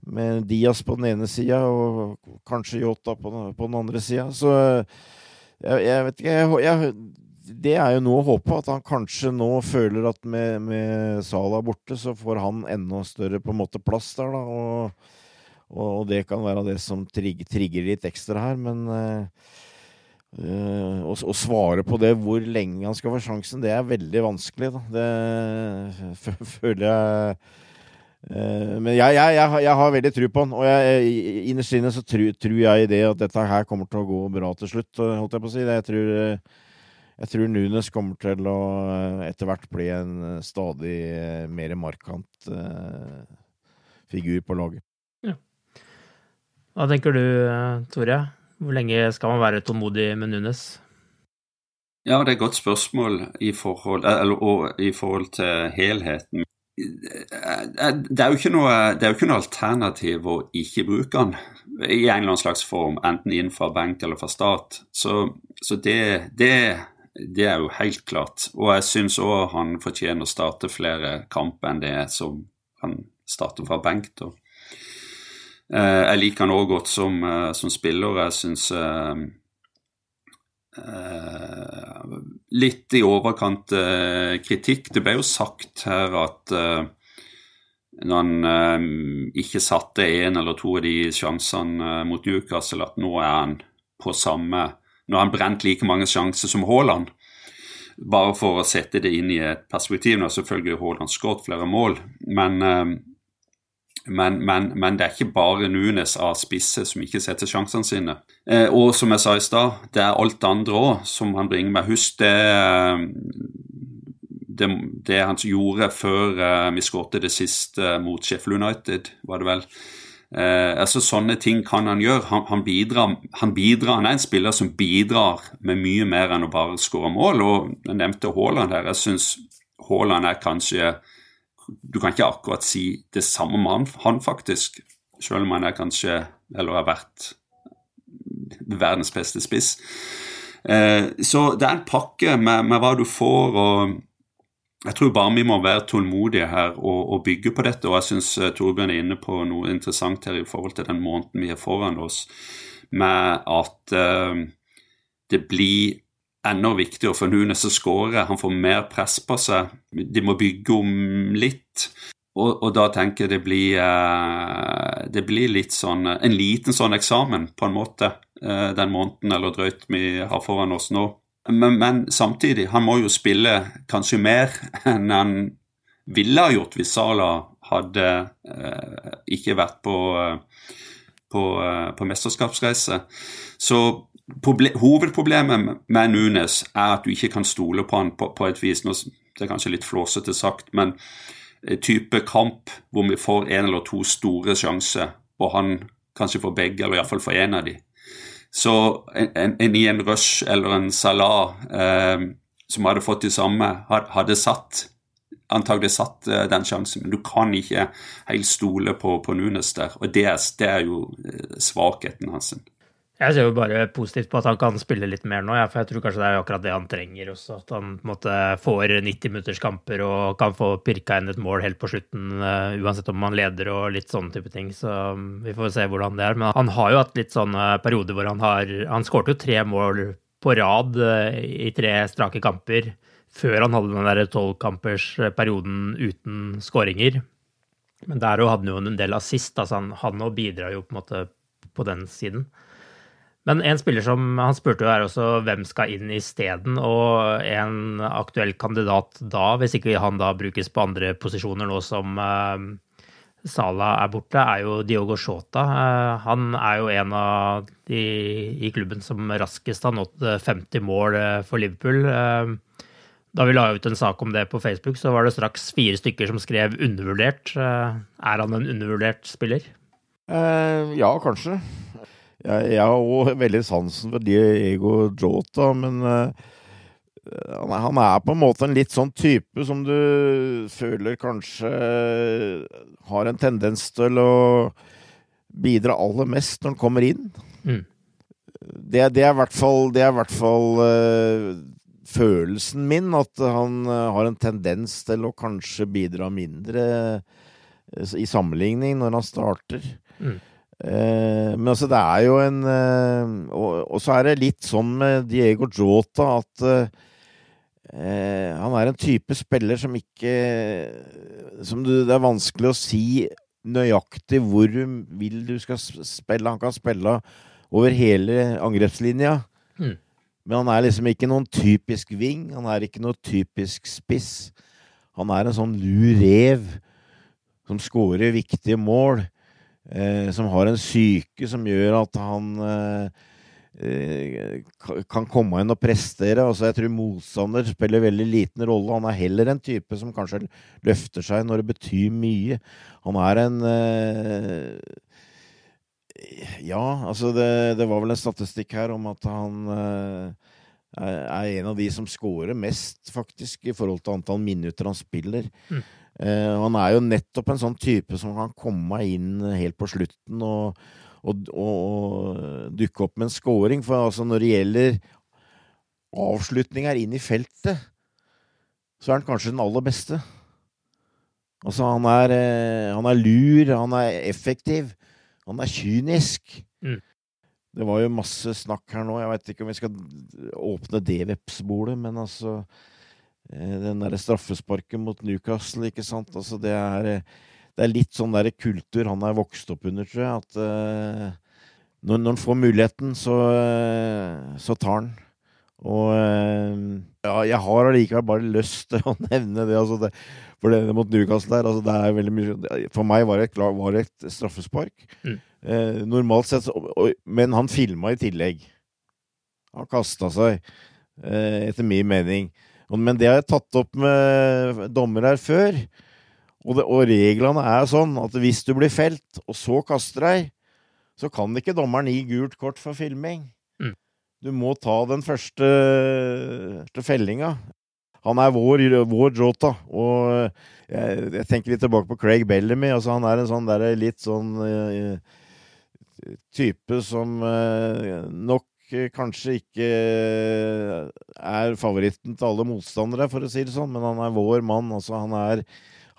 Speaker 7: med Diaz på den ene sida og kanskje Yota på, på den andre sida. Så jeg, jeg, vet ikke jeg, jeg, Det er jo noe å håpe, at han kanskje nå føler at med, med Sala borte, så får han enda større på en måte plass der, da. og og det kan være det som trigger, litt ekstra her, men øh, å, å, svare på det, hvor lenge han skal få sjansen, det er veldig vanskelig. Da. Det [LAUGHS] føler jeg Men jeg, jeg, jeg, jeg, har veldig tro på han. Og jeg, innerst inne så tror, tror jeg det at dette her kommer til å gå bra til slutt, holdt jeg på å si. Jeg tror, jeg tror Nunes kommer til å etter hvert bli en stadig mer markant uh, figur på laget. Ja.
Speaker 5: Hva tenker du, Tore? Hvor lenge skal man være tålmodig med Nunes?
Speaker 6: Ja, det er et godt spørsmål i forhold, eller, i forhold til helheten. Det er, jo ikke noe, det er jo ikke noe alternativ å ikke bruke han i en eller annen slags form, enten inn fra benk eller fra start. Så, så det, det, det, er jo helt klart. Og jeg syns òg han fortjener å starte flere kamper enn det som han starter fra benk. da. Eh, jeg liker han òg godt som, eh, som, spiller. Jeg syns eh, litt i overkant eh, kritikk. Det ble jo sagt her at eh, når han eh, ikke satte en eller to av de sjansene eh, mot Newcastle, at nå er han på samme Nå har han brent like mange sjanser som Haaland. Bare for å sette det inn i et perspektiv. Nå har selvfølgelig Haaland skåret flere mål, men, men, men, men, det er ikke bare Nunes av spisse som ikke setter sjansene sine. og som jeg sa i stad, det er alt det andre òg som han bringer med. Husk det det, det, han gjorde før uh, vi skåret det siste mot Sheffield United, var det vel. Eh, altså Sånne ting kan han gjøre. Han, han, bidrar, han, bidrar, han er en spiller som bidrar med mye mer enn å bare skåre mål. og Jeg nevnte Haaland her. Jeg syns Haaland er kanskje Du kan ikke akkurat si det samme med han, han faktisk, selv om han er kanskje, eller har vært, verdens beste spiss. Eh, så det er en pakke med, med hva du får. og jeg tror bare vi må være tålmodige her og, og bygge på dette. Og jeg syns uh, Torbjørn er inne på noe interessant her i forhold til den måneden vi har foran oss, med at eh, det blir enda viktigere for Nunes å skåre. Han får mer press på seg. De må bygge om litt. Og, og da tenker jeg det blir, uh, det blir litt sånn En liten sånn eksamen, på en måte, den måneden eller drøyt vi har foran oss nå. Men, men, samtidig, han må jo spille kanskje mer enn han ville ha gjort hvis Sala hadde eh, ikke vært på, eh, på, eh, på mesterskapsreise. Så hovedproblemet med Nunes er at du ikke kan stole på han på, på et vis. Nå, det er kanskje litt flåsete sagt, men eh, type kamp hvor vi får en eller to store sjanser, og han kanskje får begge, eller iallfall får én av dem så en, en, i en Rush eller en Salah eh, som hadde fått det samme, hadde satt antagelig satt eh, den sjansen. Men du kan ikke helt stole på, på Nunes der. Og det det er jo eh, svakheten hans.
Speaker 5: Jeg ser jo bare positivt på at han kan spille litt mer nå, ja, for jeg tror kanskje det er akkurat det han trenger også. At han måte, får 90 minutters kamper og kan få pirka inn et mål helt på slutten, uh, uansett om han leder og litt sånne type ting. Så um, vi får se hvordan det er. Men han har jo hatt litt sånne perioder hvor han har Han skårte jo tre mål på rad uh, i tre strake kamper før han hadde den der tolvkampersperioden uten skåringer. Men der hadde han jo en del assist, altså han òg bidrar jo på en måte på den siden. Men en spiller som Han spurte jo er også hvem skal inn isteden, og en aktuell kandidat da, hvis ikke han da brukes på andre posisjoner nå som uh, Sala er borte, er jo Diogo Shota. Uh, han er jo en av de i klubben som raskest har nådd 50 mål uh, for Liverpool. Da vi la ut en sak om det på Facebook, så var det straks fire stykker som skrev 'undervurdert'. Er han en undervurdert spiller?
Speaker 7: ja, kanskje. Jeg, jeg har òg veldig sansen for Diego Jota, men uh, han er på en måte en litt sånn type som du føler kanskje har en tendens til å bidra aller mest når han kommer inn. Mm. Det, det, er i hvert fall, det er i hvert fall uh, følelsen min, at han uh, har en tendens til å kanskje bidra mindre i sammenligning når han starter. Mm. Eh, men altså, det er jo en eh, og, så er det litt sånn med Diego Jota at eh, han er en type spiller som ikke Som du, det er vanskelig å si nøyaktig hvor du vil du skal spille. Han kan spille over hele angrepslinja. Mm. Men han er liksom ikke noen typisk wing. Han er ikke noen typisk spiss. Han er en sånn lur rev som skårer viktige mål som har en syke som gjør at han eh, eh kan komme inn og prestere. Altså, jeg tror motstander spiller veldig liten rolle. Han er heller en type som kanskje løfter seg når det betyr mye. Han er en eh, Ja, altså det, det, var vel en statistikk her om at han eh, er en av de som scorer mest, faktisk, i forhold til antall minutter han spiller. Mm. Uh, han er jo nettopp en sånn type som kan komme inn helt på slutten og, og, og, og dukke opp med en scoring. For altså, når det gjelder avslutninger inn i feltet, så er han kanskje den aller beste. Altså, han er, uh, han er lur, han er effektiv, han er kynisk. Mm. Det var jo masse snakk her nå. Jeg veit ikke om vi skal åpne det vepsbolet, men altså eh, Den derre straffesparket mot Newcastle, ikke sant. Altså, det er, det er litt sånn derre kultur han er vokst opp under, tror jeg. At uh, når, når han får muligheten, så, uh, så tar han. Og uh, ja, jeg har allikevel bare lyst til å [LAUGHS] nevne det. Altså det for det mot Newcastle der, altså det er veldig mye For meg var det et, var det et straffespark. Mm. Eh, normalt sett Men han filma i tillegg. Han kasta seg, eh, etter min mening. Men det har jeg tatt opp med dommere her før. Og, det, og, reglene er sånn at hvis du blir felt, og så kaster deg, så kan ikke dommeren gi gult kort for filming. Mm. Du må ta den første, første fellinga. Han er vår, vår Jota, og jeg, jeg, tenker litt tilbake på Craig Bellamy. Altså, han er en sånn der, litt sånn uh, type som uh, nok kanskje ikke er favoritten til alle motstandere, for å si det sånn, men han er vår mann. Altså, han, er,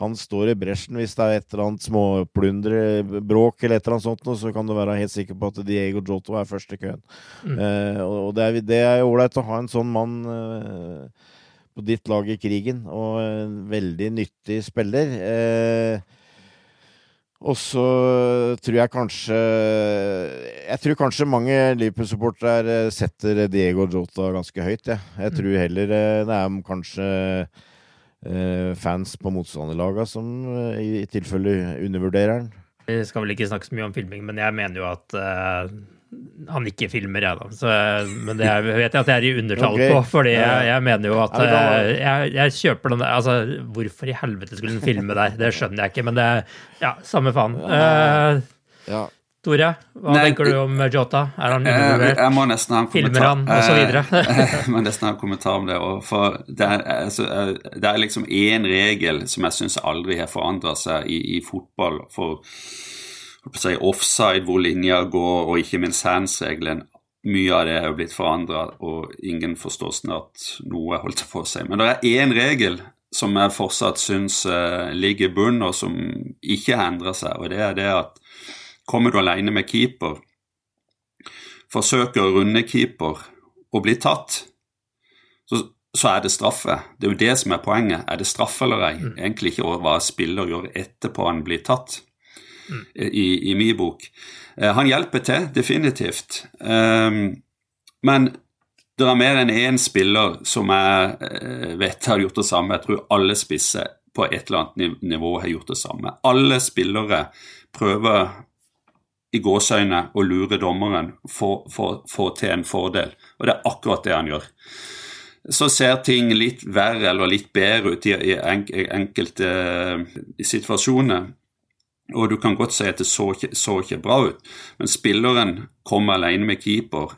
Speaker 7: han står i bresjen hvis det er et eller annet småplundrebråk eller et eller annet sånt, så kan du være helt sikker på at Diego Giotto er første køen. Mm. Uh, og det er ålreit å ha en sånn mann uh, på ditt lag i krigen, og en veldig nyttig spiller. Eh, og så tror jeg kanskje Jeg tror kanskje mange Liverpool-supportere setter Diego Jota ganske høyt. Ja. Jeg mm. tror heller eh, det er kanskje eh, fans på motstanderlaga som eh, i, i tilfelle undervurderer han.
Speaker 5: Vi skal vel ikke snakke så mye om filming, men jeg mener jo at han ikke filmer, jeg, da. Så, men det vet jeg at jeg er i undertall okay. på, fordi jeg, jeg, mener jo at uh, jeg, jeg, kjøper den Altså, hvorfor i helvete skulle den filme der? Det skjønner jeg ikke, men det Ja, samme faen. Uh, ja. Tore, hva Nei, tenker du om Jota? Er han
Speaker 6: undervurdert? Jeg må nesten ha en
Speaker 5: kommentar. Filmer han, osv.? [LAUGHS]
Speaker 6: jeg må nesten ha en kommentar om det. For det er, altså, det er liksom én regel som jeg syns aldri har forandra seg i, i fotball. for si, offside, hvor linja går, og ikke minst hands-regelen. Mye av det er jo blitt forandra, og ingen forstår snart noe, holdt jeg på å si. Men det er én regel som jeg fortsatt syns uh, ligger i bunnen, og som ikke har endra seg, og det er det at kommer du alene med keeper, forsøker å runde keeper og bli tatt, så, så, er det straffe. Det er jo det som er poenget. Er det straffe eller ei? Mm. Egentlig ikke hva spiller gjør etterpå han blir tatt i, i min bok. Uh, han hjelper til, definitivt. Um, men det er mer enn én spiller som jeg uh, vet har gjort det samme. Jeg tror alle spisser på et eller annet nivå har gjort det samme. Alle spillere prøver i gåseøyne å lure dommeren for å få til en fordel, og det er akkurat det han gjør. Så ser ting litt verre eller litt bedre ut i, enkelte uh, situasjoner. Og du kan godt si at det så ikke, så ikke bra ut, men spilleren kommer alene med keeper.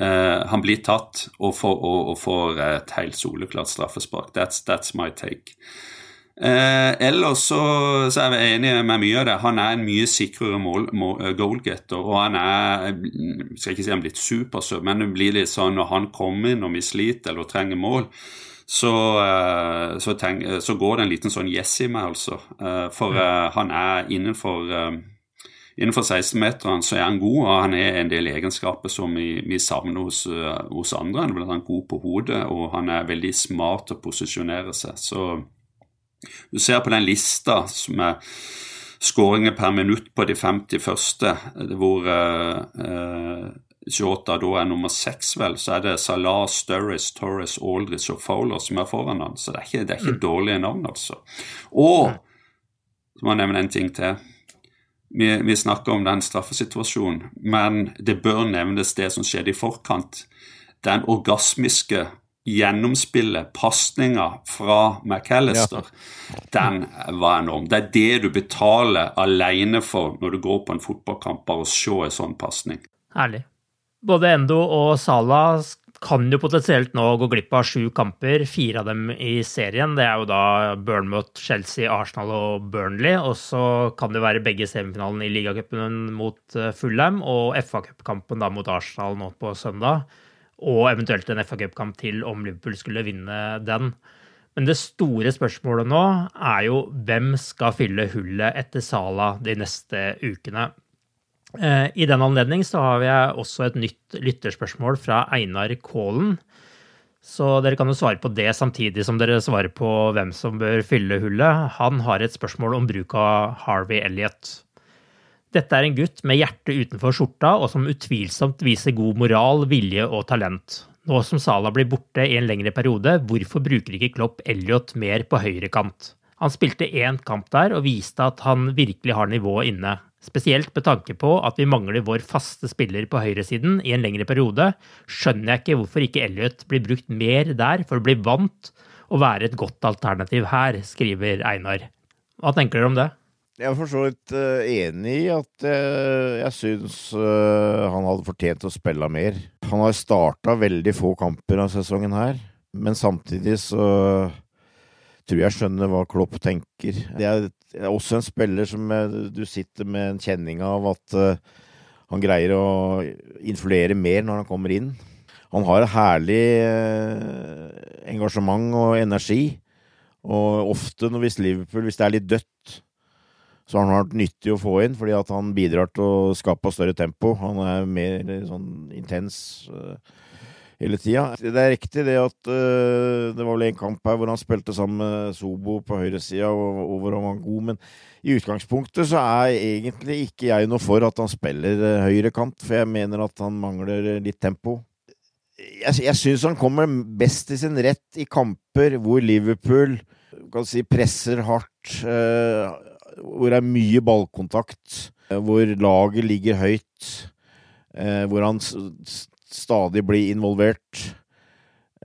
Speaker 6: Uh, han blir tatt og får, og, og får et helt soleklart straffespark. That's, that's my take. Uh, ellers så, så, er vi enige med mye av det. Han er en mye sikrere mål, mål, eh, goalgetter. Og han er skal ikke si han er blitt supersøt, men det blir litt sånn når han kommer inn og vi sliter eller trenger mål, så, eh, så, tenk, så, går det en liten sånn yes i meg, altså. Eh, for uh, han er innenfor Innenfor 16-meteren så er han god, og han er en del egenskaper som vi, vi savner hos, hos, andre. Han er blant god på hodet, og han er veldig smart til å posisjonere seg. Så du ser på den lista som er skåringer per minutt på de 50 første, hvor uh, Jota da er nummer seks, vel, så er det Salah, Sturris, Torres, Aldrich og Fowler som er foran han. Så det er ikke, det er ikke mm. dårlige navn, altså. Og så må jeg nevne en ting til. Vi, vi, snakker om den straffesituasjonen, men det bør nevnes det som skjedde i forkant. Den orgasmiske gjennomspillet, pasninga fra McAllister, ja. den var enorm. Det er det du betaler alene for når du går på en fotballkamp, bare å se en sånn pasning.
Speaker 5: Herlig. Både Endo og Salah kan jo potensielt nå gå glipp av sju kamper, fire av dem i serien. Det er jo da Bournemouth, Chelsea, Arsenal og Burnley. Og så kan det være begge semifinalene i ligacupen mot eh, Fulham og FA-cupkampen mot Arsenal nå på søndag. Og eventuelt en FA-cupkamp til om Liverpool skulle vinne den. Men det store spørsmålet nå er jo hvem skal fylle hullet etter Salah de neste ukene. I den anledning så har jeg også et nytt lytterspørsmål fra Einar Kålen. Så dere kan jo svare på det samtidig som dere svarer på hvem som bør fylle hullet. Han har et spørsmål om bruk av Harvey Elliot. Dette er en gutt med hjertet utenfor skjorta, og som utvilsomt viser god moral, vilje og talent. Nå som Salah blir borte i en lengre periode, hvorfor bruker ikke Klopp Elliot mer på høyrekant? Han spilte én kamp der og viste at han virkelig har nivået inne. Spesielt med tanke på at vi mangler vår faste spiller på høyresiden i en lengre periode, skjønner jeg ikke hvorfor ikke Elliot blir brukt mer der for å bli vant og være et godt alternativ her, skriver Einar. Hva tenker dere om det?
Speaker 7: Jeg er for så vidt uh, enig i at uh, jeg syns uh, han hadde fortjent å spille mer. Han har starta veldig få kamper av sesongen her, men samtidig så tror jeg skjønner hva Klopp tenker. Det er, det er også en spiller som du sitter med en kjenning av at han greier å influere mer når han kommer inn. Han har et herlig engasjement og energi, og ofte når hvis Liverpool, hvis det er litt dødt så har han vært nyttig å få inn, fordi at han bidrar til å skape større tempo. Han er mer sånn intens uh, hele tida. Det er riktig det at uh, det var vel en kamp her hvor han spilte sammen med Sobo på høyresida, og, og hvor han var god, men i utgangspunktet så er egentlig ikke jeg noe for at han spiller uh, høyrekant, for jeg mener at han mangler litt tempo. Jeg, jeg syns han kommer best til sin rett i kamper hvor Liverpool kan si, presser hardt. Uh, hvor det er mye ballkontakt, eh, hvor laget ligger høyt, eh, hvor han stadig bli involvert.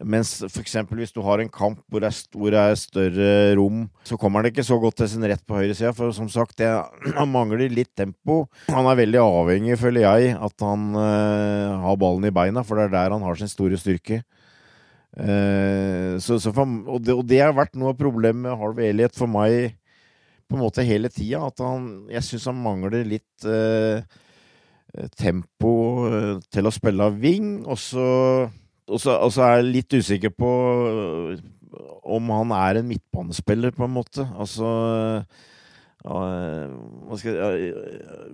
Speaker 7: Mens f.eks. hvis du har en kamp hvor det, er, hvor det er større rom, så kommer han ikke så godt til sin rett på høyresida. For som sagt, det, [CLEARS THROAT] han mangler litt tempo. Han er veldig avhengig, føler jeg, at han uh, har ballen i beina, for det er der han har sin store styrke. Uh, så, så for, og, det, og, det, har vært noe av problemet med Harvey Elliot for meg på en måte hele tida. At han Jeg syns han mangler litt eh, tempo eh, til å spille av wing, og så, og så, og så er jeg litt usikker på eh, om han er en midtbanespiller, på en måte. Altså skal,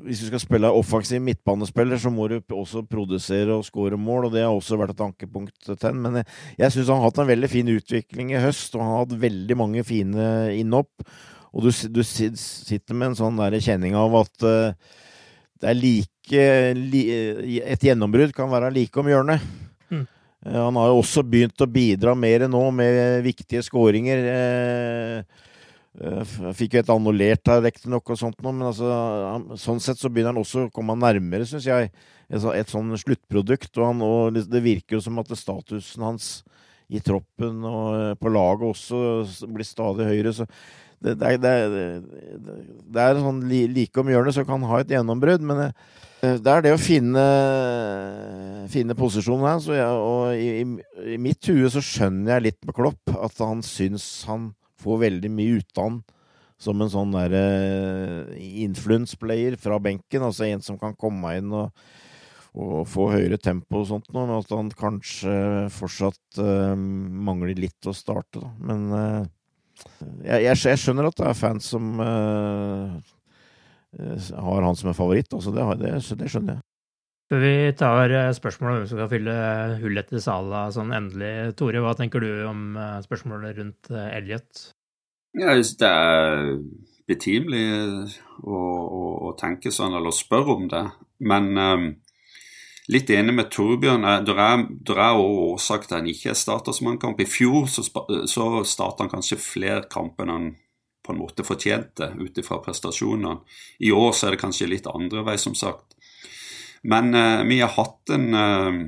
Speaker 7: Hvis du skal spille offensiv midtbanespiller, så må du også produsere og skåre mål, og det har også vært et ankepunkt til ham. Men jeg, jeg syns han har hatt en veldig fin utvikling i høst, og han har hatt veldig mange fine innhopp. Og du, du sitter med en sånn der kjenning av at uh, det er like li, Et gjennombrudd kan være like om hjørnet. Mm. Uh, han har jo også begynt å bidra mer nå med viktige skåringer. Uh, fikk jo et annullert her, riktignok, og sånt noe, men altså, sånn sett så begynner han også å komme nærmere, syns jeg, et, et sånn sluttprodukt. Og, han, og det virker jo som at statusen hans i troppen og på laget også blir stadig høyere. Så det, det, det, det er sånn like om hjørnet, så kan ha et gjennombrudd. Men eh, det er det å finne, finne posisjonen her. Så jeg, og i, i, mitt hue så skjønner jeg litt med Klopp at han syns han får veldig mye utdann som en sånn derre uh, influence-player fra benken. Altså en som kan komme inn og, og få høyere tempo og sånt noe. Men at han kanskje fortsatt uh, mangler litt å starte, da. Men uh, jeg, jeg, jeg, skjønner at det er fans som uh, har han som en favoritt. Altså det, det, det, skjønner jeg.
Speaker 5: Før vi tar eh, spørsmålet om hvem som skal fylle hullet til Sala sånn endelig, Tore, hva tenker du om spørsmålet rundt Elliot?
Speaker 6: Ja, det er betimelig å, å, å, tenke sånn, eller spørre om det. Men um, litt enig med Torbjørn. Eh, det er, er årsak til at han ikke starter som en kamp. I fjor så, så starta han kanskje flere kamper enn han på en måte fortjente ut ifra prestasjonene. I år så er det kanskje litt andre vei, som sagt. Men uh, vi har hatt en uh,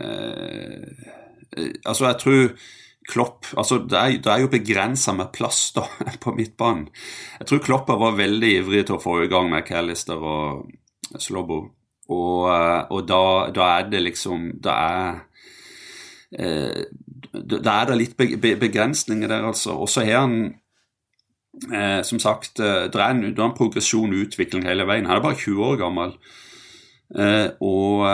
Speaker 6: uh, Altså, jeg tror Klopp altså Det er, det er jo begrensa med plass da, [LAUGHS] på midtbanen. Jeg tror Kloppa var veldig ivrig til å få i gang med Callister og Slobbo. Og, eh, og da, da, er det liksom Da er eh, Da er det litt begrensninger der, altså. Og så har han eh, som sagt eh, Det er en, det er en progresjon og utvikling hele veien. Han er bare 20 år gammel. Eh, og,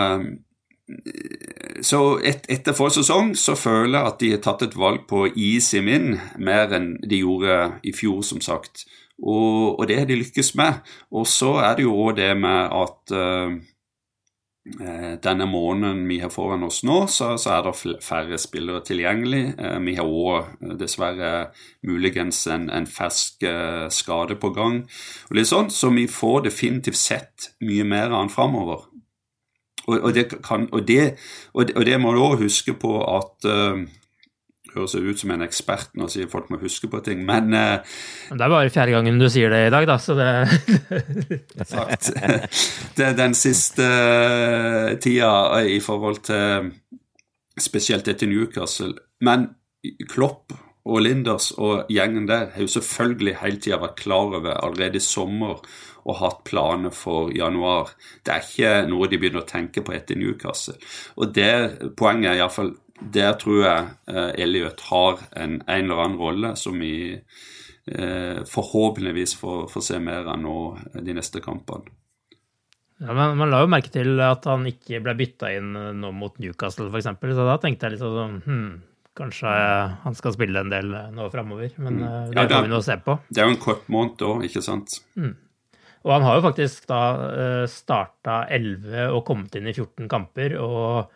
Speaker 6: så et, etter forrige sesong så føler jeg at de har tatt et valg på easy min mer enn de gjorde i fjor, som sagt. Og, og det har de lykkes med. Og så er det jo òg det med at uh, denne måneden vi har foran oss nå, så, så er det færre spillere tilgjengelig. Uh, vi har òg dessverre muligens en, en fersk skade på gang. Og litt sånn, Så vi får definitivt sett mye mer av han framover. Og, og, og, og det må du òg huske på at uh, høres ut som en ekspert når jeg sier folk må huske på ting, men uh,
Speaker 5: Det er bare fjerde gangen du sier det i dag, da, så det
Speaker 6: Sagt. [LAUGHS] Det er den siste uh, tida i forhold til Spesielt etter Newcastle. Men Klopp og Linders og gjengen der har jo selvfølgelig hele tida vært klar over allerede i sommer og hatt planer for januar. Det er ikke noe de begynner å tenke på etter Newcastle. Og det poenget er iallfall Der tror jeg eh, Elliot har en, en, eller annen rolle som vi eh, forhåpentligvis får, får, se mer av nå de neste kampene.
Speaker 5: Ja, men Man la jo merke til at han ikke ble bytta inn nå mot Newcastle, f.eks. Så da tenkte jeg litt sånn hm, Kanskje han skal spille en del nå framover, men mm. ja, det får vi nå se på.
Speaker 6: Det er jo en kort måned òg, ikke sant? Mm.
Speaker 5: Og han har jo faktisk da eh, starta 11 og kommet inn i 14 kamper. Og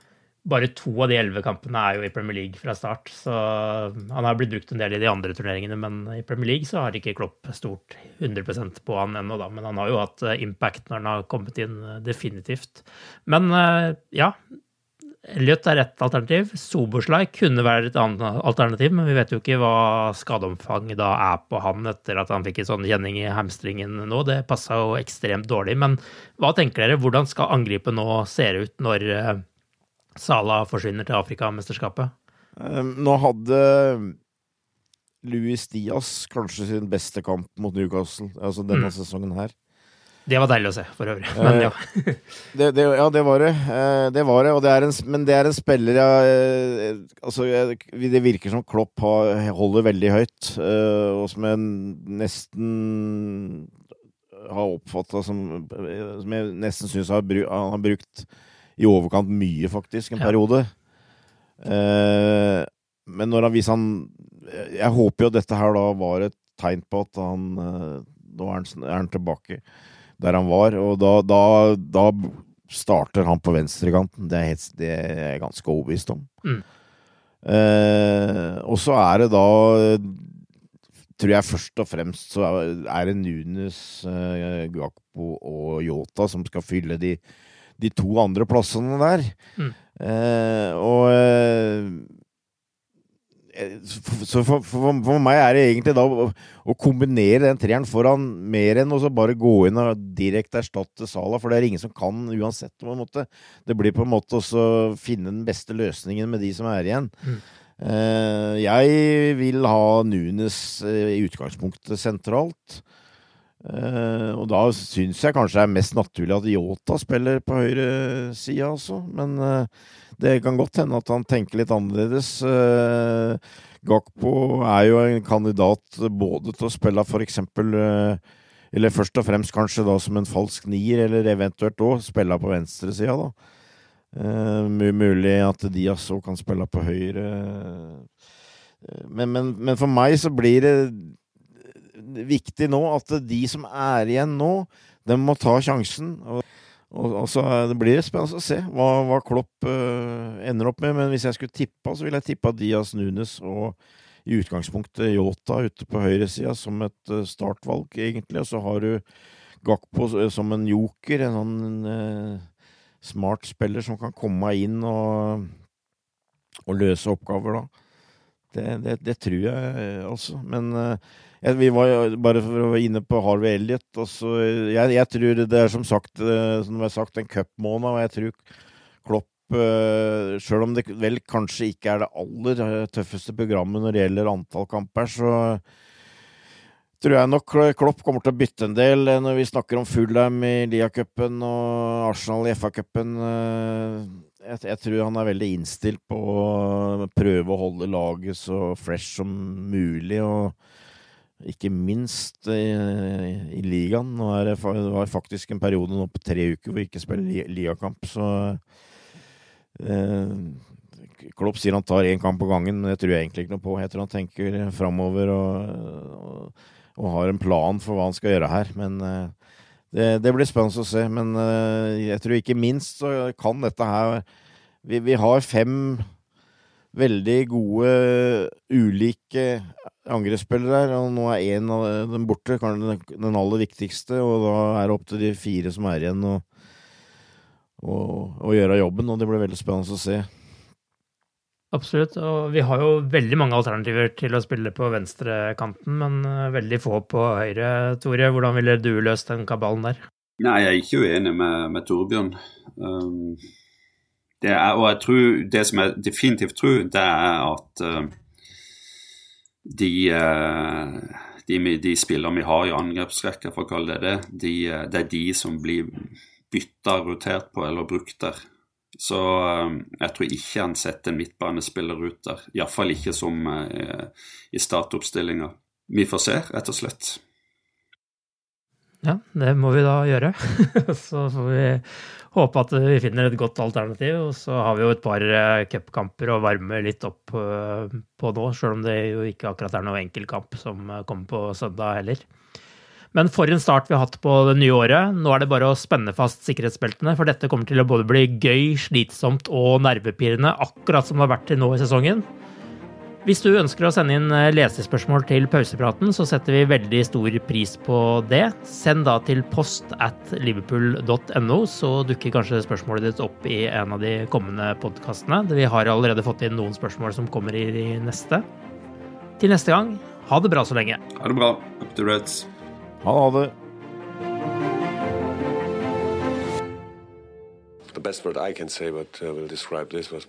Speaker 5: bare to av de 11 kampene er jo i Premier League fra start. Så han har blitt brukt en del i de andre turneringene, men i Premier League så har ikke Klopp stort 100% på han ennå, da. Men han har jo hatt eh, impact når han har kommet inn, eh, definitivt. Men ja, Elliot er ett alternativ. Soboslai kunne være et annet alternativ, men vi vet jo ikke hva skadeomfanget da er på han etter at han fikk en sånn kjenning i hamstringen nå. Det passa jo ekstremt dårlig. Men hva tenker dere? Hvordan skal angrepet nå se ut når eh, Sala forsvinner til Afrikamesterskapet?
Speaker 7: Um, nå hadde Louis Diaz kanskje sin beste kamp mot Newcastle, altså denne mm. sesongen her.
Speaker 5: Det var deilig å se, for øvrig. Men ja. [LAUGHS]
Speaker 7: det, det, ja, det var det. Eh, det var det, det en, men det er en spiller jeg eh, Altså, det virker som Klopp holder veldig høyt, eh, og som jeg nesten har oppfatta som Som jeg nesten syns han har brukt i overkant mye, faktisk, en periode. Men når han viser han Jeg håper jo dette her da var et tegn på at han Nå er han, er han tilbake der han var. Og da, da, da starter han på venstrekanten. Det er, helt, det er jeg ganske overbevist om. Mm. Eh, og så er det da Tror jeg først og fremst så er det Nunes, eh, Gakpo og Yota som skal fylle de, de to andre plassene der. Mm. Eh, og eh, så for, for, for, meg er det egentlig da å, å kombinere den treeren foran mer enn å bare gå inn og direkte erstatte Sala, for det er ingen som kan uansett. på en måte. Det blir på en måte å finne den beste løsningen med de som er igjen. Mm. Eh, jeg vil ha Nunes uh, i utgangspunktet sentralt. Uh, og da syns jeg kanskje det er mest naturlig at Yota spiller på høyresida, altså. Men det kan godt hende at han tenker litt annerledes. Eh, Gakpo er jo en kandidat både til å spille for eksempel eh, Eller først og fremst kanskje da som en falsk nier, eller eventuelt òg spille på venstresida, da. Uh, mulig at Diaz òg kan spille på høyre. Men, men, men, for meg så blir det viktig nå at de som er igjen nå, de må ta sjansen. Og og, og så Det blir spennende å se hva, hva Klopp uh, ender opp med. Men hvis jeg skulle tippa, så ville jeg tippa Diaz Nunes og i utgangspunktet Yota ute på høyresida som et uh, startvalg, egentlig. Og så har du Gakpo som en joker, en sånn uh, smart spiller som kan komme inn og, og løse oppgaver, da. Det, det, det tror jeg, altså. Men vi var bare for å være inne på Harvey Elliot. Også, jeg, jeg, tror det er som sagt, eh, som jeg har sagt en cupmåned, og jeg tror Klopp selv Sjøl om det vel kanskje ikke er det aller eh, tøffeste programmet når det gjelder antall kamper, så tror jeg nok Klopp kommer til å bytte en del når vi snakker om Fulham i Lia-cupen og Arsenal i FA-cupen. Jeg, jeg, tror han er veldig innstilt på å prøve å holde laget så fresh som mulig. og ikke minst i, i ligaen. Nå er det, det var faktisk en periode nå på tre uker hvor vi ikke spiller ligakamp, så eh, Klopp sier han tar én kamp på gangen, men det tror jeg egentlig ikke noe på. Jeg tror han tenker framover og, og, og, har en plan for hva han skal gjøre her. Men eh, det, det, blir spennende å se. Men eh, jeg tror ikke minst så kan dette her Vi, vi har fem veldig gode, ulike angrepsspillere der, og nå er én av dem borte, kanskje den aller viktigste, og da er det opp til de fire som er igjen, å, gjøre jobben, og det blir veldig spennende å se.
Speaker 5: Absolutt, og vi har jo veldig mange alternativer til å spille på venstrekanten, men eh, veldig få på høyre. Tore, hvordan ville du løst den kabalen der?
Speaker 6: Nei, jeg er ikke uenig med, med Torbjørn. Um, det er, og jeg tror det som jeg definitivt tror, det er at uh, de, uh, de, de spillerne vi har i angrepsrekka, for å kalle det det, de, uh, det er de som blir bytta, rotert på eller brukt der. Så jeg tror ikke han setter en midtbanespiller ut der. Iallfall ikke som i startoppstillinga. Vi får se, rett og slett.
Speaker 5: Ja, det må vi da gjøre. [LAUGHS] så får vi håpe at vi finner et godt alternativ. Og så har vi jo et par eh, cupkamper å varme litt opp eh, på nå, sjøl om det jo ikke akkurat er noen enkeltkamp som eh, kommer på søndag heller. Men for en start vi har hatt på det nye året. Nå er det bare å spenne fast sikkerhetsbeltene, for dette kommer til å både bli gøy, slitsomt og nervepirrende, akkurat som det har vært til nå i sesongen. Hvis du ønsker å sende inn eh, lesespørsmål til pausepraten, så setter vi veldig stor pris på det. Send da til post at liverpool.no, så dukker kanskje spørsmålet ditt opp i en av de kommende podkastene. Vi har allerede fått inn noen spørsmål som kommer i de neste. Til neste gang, ha det bra så lenge.
Speaker 6: Ha det bra. Up to Reds.
Speaker 7: Ha det.
Speaker 11: The best word I can say, but uh, will describe this was